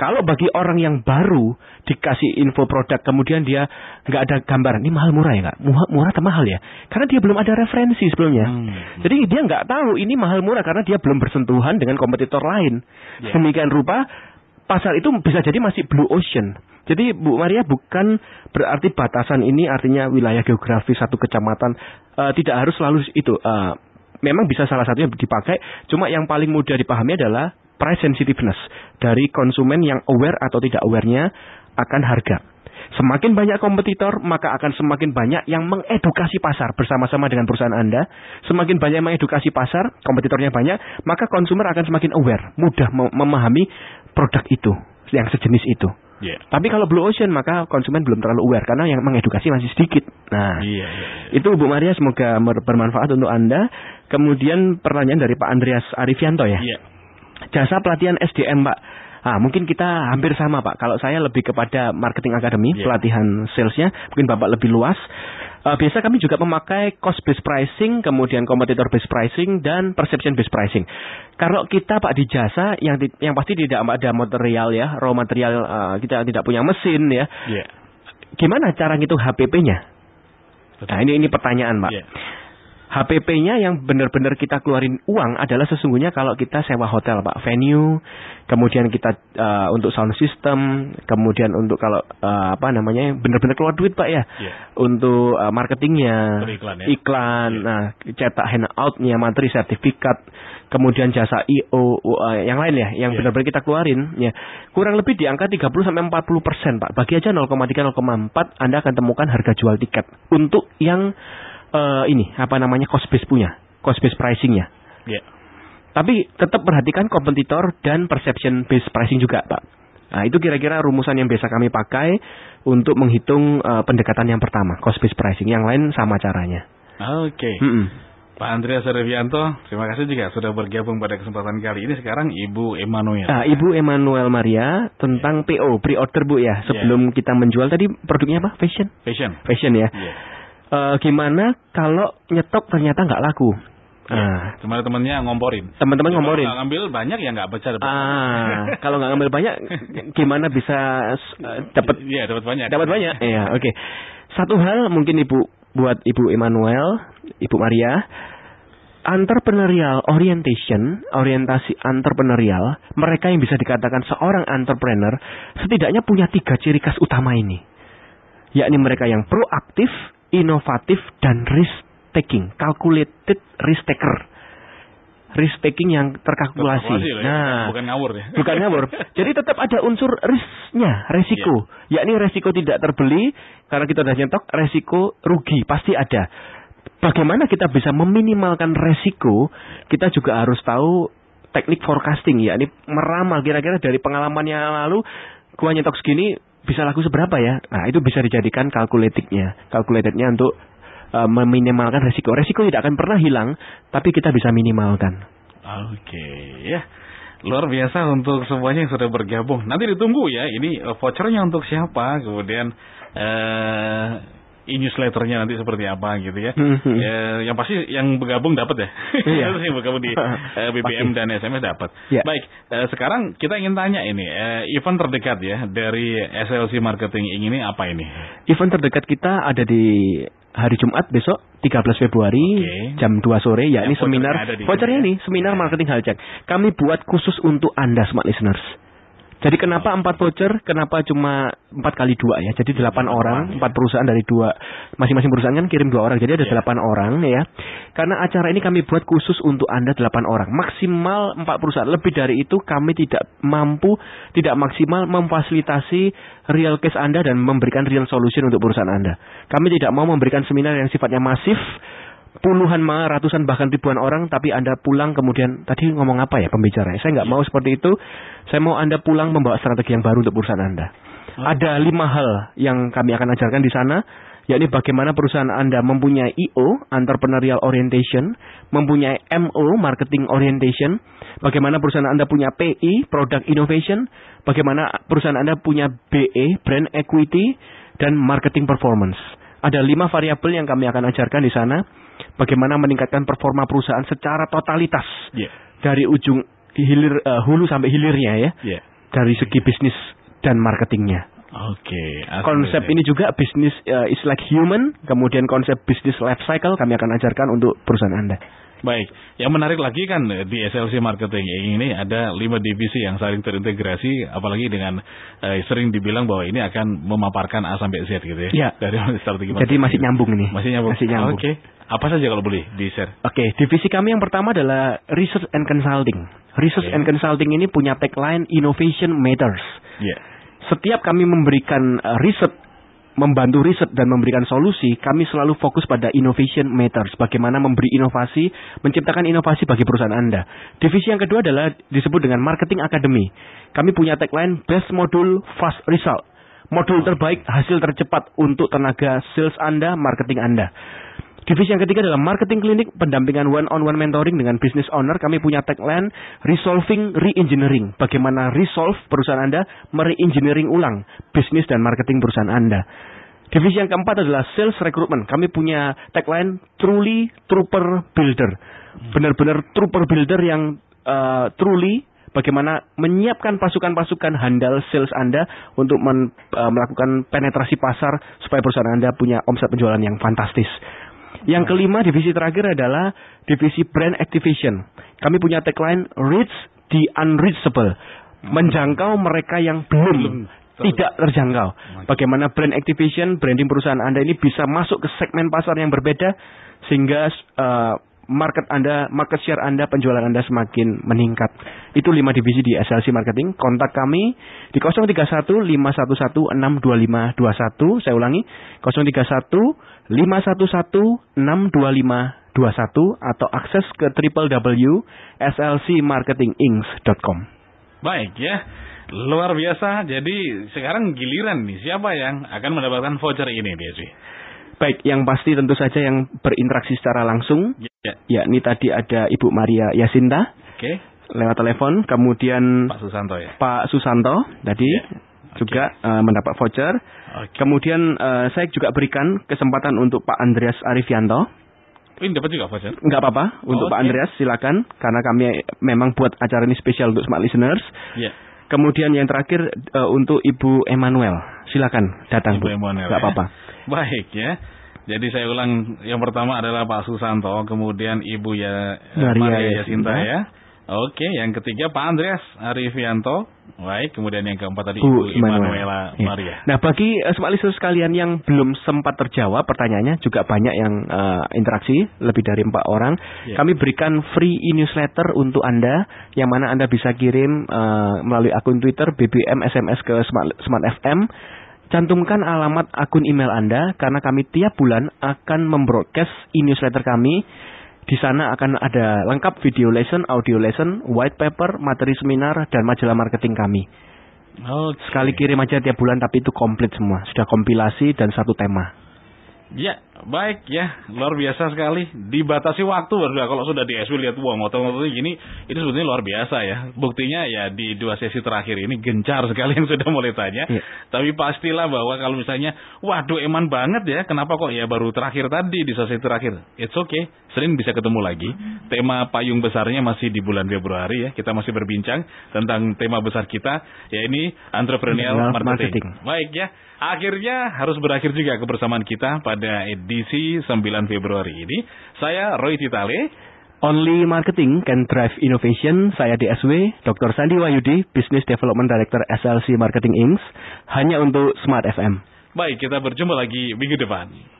Kalau bagi orang yang baru dikasih info produk kemudian dia nggak ada gambaran ini mahal murah ya nggak murah, murah atau mahal ya karena dia belum ada referensi sebelumnya hmm. jadi dia nggak tahu ini mahal murah karena dia belum bersentuhan dengan kompetitor lain yeah. demikian rupa pasar itu bisa jadi masih blue ocean jadi Bu Maria bukan berarti batasan ini artinya wilayah geografis satu kecamatan uh, tidak harus selalu itu. Uh, memang bisa salah satunya dipakai, cuma yang paling mudah dipahami adalah price sensitiveness dari konsumen yang aware atau tidak awarenya akan harga. Semakin banyak kompetitor, maka akan semakin banyak yang mengedukasi pasar bersama-sama dengan perusahaan Anda. Semakin banyak yang mengedukasi pasar, kompetitornya banyak, maka konsumer akan semakin aware, mudah memahami produk itu, yang sejenis itu. Yeah. Tapi kalau blue ocean maka konsumen belum terlalu aware karena yang mengedukasi masih sedikit. Nah, yeah, yeah, yeah. itu Bu Maria semoga bermanfaat untuk Anda. Kemudian pertanyaan dari Pak Andreas Arifianto ya. Yeah. Jasa pelatihan SDM Pak. Ah, mungkin kita hampir sama Pak. Kalau saya lebih kepada marketing academy, yeah. pelatihan salesnya, mungkin Bapak lebih luas. Uh, biasa kami juga memakai cost based pricing, kemudian competitor based pricing dan perception based pricing. Kalau kita Pak di jasa yang di, yang pasti tidak ada material ya, raw material uh, kita tidak punya mesin ya. Yeah. Gimana cara ngitung HPP-nya? Nah, ini ini pertanyaan, Pak. Yeah. HPP-nya yang benar-benar kita keluarin uang adalah sesungguhnya kalau kita sewa hotel, Pak, venue, kemudian kita uh, untuk sound system, kemudian untuk kalau uh, apa namanya benar-benar keluar duit, Pak ya. Yeah. Untuk uh, marketingnya, iklan, ya? iklan yeah. nah cetak handoutnya, materi sertifikat, kemudian jasa IO uh, yang lain ya, yang yeah. benar-benar kita keluarin ya. Kurang lebih di angka 30 sampai 40 persen, Pak. Bagi aja 0,3 0,4 Anda akan temukan harga jual tiket untuk yang uh, ini apa namanya cost base punya, cost base pricingnya. Yeah. Tapi tetap perhatikan kompetitor dan perception based pricing juga, Pak. Nah, itu kira-kira rumusan yang biasa kami pakai untuk menghitung uh, pendekatan yang pertama, cost based pricing. Yang lain sama caranya. Oke. Okay. Mm -mm. Pak Andreas Revianto, terima kasih juga sudah bergabung pada kesempatan kali ini. Sekarang Ibu Emanuel. Nah, Ibu Emanuel Maria tentang yeah. PO, pre-order Bu ya. Sebelum yeah. kita menjual tadi produknya apa? Fashion? Fashion. Fashion ya. Yeah uh, gimana kalau nyetok ternyata nggak laku? Ya, ah. teman-temannya ngomporin. Teman-teman ngomporin. Kalau ngambil banyak ya nggak besar. Ah, kalau nggak ngambil banyak, gimana bisa uh, dapat? Iya, dapat banyak. Dapat banyak. Iya, oke. Okay. Satu hal mungkin ibu buat ibu Emmanuel, ibu Maria, entrepreneurial orientation, orientasi entrepreneurial, mereka yang bisa dikatakan seorang entrepreneur, setidaknya punya tiga ciri khas utama ini. Yakni mereka yang proaktif, inovatif dan risk taking, calculated risk taker. Risk taking yang terkalkulasi. Ya, nah, bukan ngawur ya. Bukan ngawur. Jadi tetap ada unsur risknya, resiko. Yeah. Yakni resiko tidak terbeli karena kita sudah nyetok, resiko rugi pasti ada. Bagaimana kita bisa meminimalkan resiko? Kita juga harus tahu teknik forecasting, yakni meramal kira-kira dari pengalaman yang lalu gua nyetok segini bisa laku seberapa ya? Nah, itu bisa dijadikan kalkulatednya. Kalkulatednya untuk uh, meminimalkan resiko. Resiko tidak akan pernah hilang, tapi kita bisa minimalkan. Oke, okay, ya. Luar biasa untuk semuanya yang sudah bergabung. Nanti ditunggu ya, ini uh, vouchernya untuk siapa, kemudian uh, e-newsletternya nanti seperti apa gitu ya. Mhm. ya yang pasti yang bergabung dapat ya. Iya. yang bergabung di eh, BBM dan SMS dapat. Ya. Baik, eh, sekarang kita ingin tanya ini eh, event terdekat ya dari SLC Marketing ini apa ini? Event terdekat kita ada di hari Jumat besok 13 Februari Oke. jam 2 sore ya ini seminar vouchernya sini ini seminar marketing hal cek. Kami buat khusus untuk Anda smart listeners. Jadi kenapa empat voucher? Kenapa cuma empat kali dua ya? Jadi delapan orang, empat perusahaan dari dua masing-masing perusahaan kan kirim dua orang. Jadi ada Ya. delapan orang ya. Karena acara ini kami buat khusus untuk anda delapan orang. Maksimal empat perusahaan. Lebih dari itu kami tidak mampu, tidak maksimal memfasilitasi real case anda dan memberikan real solution untuk perusahaan anda. Kami tidak mau memberikan seminar yang sifatnya masif puluhan malah ratusan bahkan ribuan orang tapi anda pulang kemudian tadi ngomong apa ya pembicara saya nggak mau seperti itu. Saya mau anda pulang membawa strategi yang baru untuk perusahaan anda. Ada lima hal yang kami akan ajarkan di sana yakni bagaimana perusahaan anda mempunyai IO entrepreneurial orientation mempunyai MO marketing orientation bagaimana perusahaan anda punya PI product innovation bagaimana perusahaan anda punya BE brand equity dan marketing performance ada lima variabel yang kami akan ajarkan di sana. Bagaimana meningkatkan performa perusahaan secara totalitas Ya. dari ujung hilir eh, hulu sampai hilirnya ya, Ya. dari segi bisnis dan marketingnya. Oke. asik Konsep ini juga bisnis eh, is like human, kemudian konsep bisnis life cycle kami akan ajarkan untuk perusahaan Anda. Baik, yang menarik lagi kan eh, di SLC Marketing ini ada lima divisi yang saling terintegrasi, apalagi dengan eh, sering dibilang bahwa ini akan memaparkan A sampai Z gitu ya. Ya. Dari strategi Jadi masih nyambung ini. Masih nyambung. Masih nyambung. Oke. Apa saja kalau boleh di share? Oke, divisi kami yang pertama adalah Research and Consulting. Research Oke. and Consulting ini punya tagline Innovation Matters. Ya. Setiap kami memberikan uh, riset, membantu riset dan memberikan solusi, kami selalu fokus pada innovation matters. Bagaimana memberi inovasi, menciptakan inovasi bagi perusahaan Anda. Divisi yang kedua adalah disebut dengan Marketing Academy. Kami punya tagline Best Module Fast Result. Modul terbaik, hasil tercepat untuk tenaga sales Anda, marketing Anda. Divisi yang ketiga adalah marketing klinik, pendampingan one-on-one mentoring dengan business owner. Kami punya tagline resolving re-engineering. Bagaimana resolve perusahaan Anda mere-engineering ulang bisnis dan marketing perusahaan Anda. Divisi yang keempat adalah sales recruitment. Kami punya tagline truly trooper builder. Benar-benar trooper builder yang uh, truly bagaimana menyiapkan pasukan-pasukan handal sales Anda untuk men- uh, melakukan penetrasi pasar supaya perusahaan Anda punya omset penjualan yang fantastis. Yang kelima, divisi terakhir adalah divisi brand activation. Kami punya tagline reach the unreachable. Menjangkau mereka yang belum, tidak terjangkau. Bagaimana brand activation, branding perusahaan Anda ini bisa masuk ke segmen pasar yang berbeda sehingga uh, market Anda, market share Anda, penjualan Anda semakin meningkat. Itu lima divisi di SLC Marketing. Kontak kami di 031 511 62521. Saya ulangi 031 511 62521 atau akses ke www.slcmarketinginc.com. Baik ya. Luar biasa. Jadi sekarang giliran nih siapa yang akan mendapatkan voucher ini, Desi? Baik, yang pasti tentu saja yang berinteraksi secara langsung, Ya. yakni tadi ada Ibu Maria Yasinta Oke. lewat telepon, kemudian Pak Susanto ya. Pak Susanto tadi Ya. Juga eh, mendapat voucher. Oke. Kemudian eh, saya juga berikan kesempatan untuk Pak Andreas Arifianto. Ini dapat juga voucher. Nggak apa-apa untuk Oke. Pak Andreas silakan karena kami memang buat acara ini spesial untuk smart listeners. Ya. Kemudian yang terakhir eh, untuk Ibu Emmanuel, silakan datang Ibu Bu. Emanuel, Nggak ya. apa-apa. Baik ya. Jadi saya ulang yang pertama adalah Pak Susanto, kemudian Ibu ya Maria Maria. Yasinta ya. Oke, yang ketiga Pak Andreas Arifianto. Baik, kemudian yang keempat tadi Bu Ibu. Emanuela Ya. Maria. Nah, bagi uh, smart listeners sekalian yang belum sempat terjawab pertanyaannya, juga banyak yang eh, interaksi, lebih dari empat orang. Ya. Kami berikan free e-newsletter untuk Anda, yang mana Anda bisa kirim eh, melalui akun Twitter, BBM, SMS ke Smart, Smart FM. Cantumkan alamat akun email Anda, karena kami tiap bulan akan membroadcast e-newsletter kami. Di sana akan ada lengkap video lesson, audio lesson, white paper, materi seminar, dan majalah marketing kami. Oke. Sekali kirim aja tiap bulan tapi itu komplit semua. Sudah kompilasi dan satu tema. Ya, baik ya, luar biasa sekali. Dibatasi waktu baru kalau sudah di SW lihat wah motor-motor gini, itu sebetulnya luar biasa ya. Buktinya ya di dua sesi terakhir ini gencar sekali yang sudah mulai tanya. Ya. Tapi pastilah bahwa kalau misalnya, waduh eman banget ya, kenapa kok ya baru terakhir tadi di sesi terakhir. It's okay, Senin bisa ketemu lagi. Tema payung besarnya masih di bulan Februari ya. Kita masih berbincang tentang tema besar kita, ya ini entrepreneurial marketing. Marketing. Baik ya, akhirnya harus berakhir juga kebersamaan kita pada edisi 9 Februari ini. Saya Roy Titale. Only Marketing Can Drive Innovation. Saya DSW, Dr. Sandi Wayudi, Business Development Director SLC Marketing Inc. Hanya untuk Smart FM. Baik, kita berjumpa lagi minggu depan.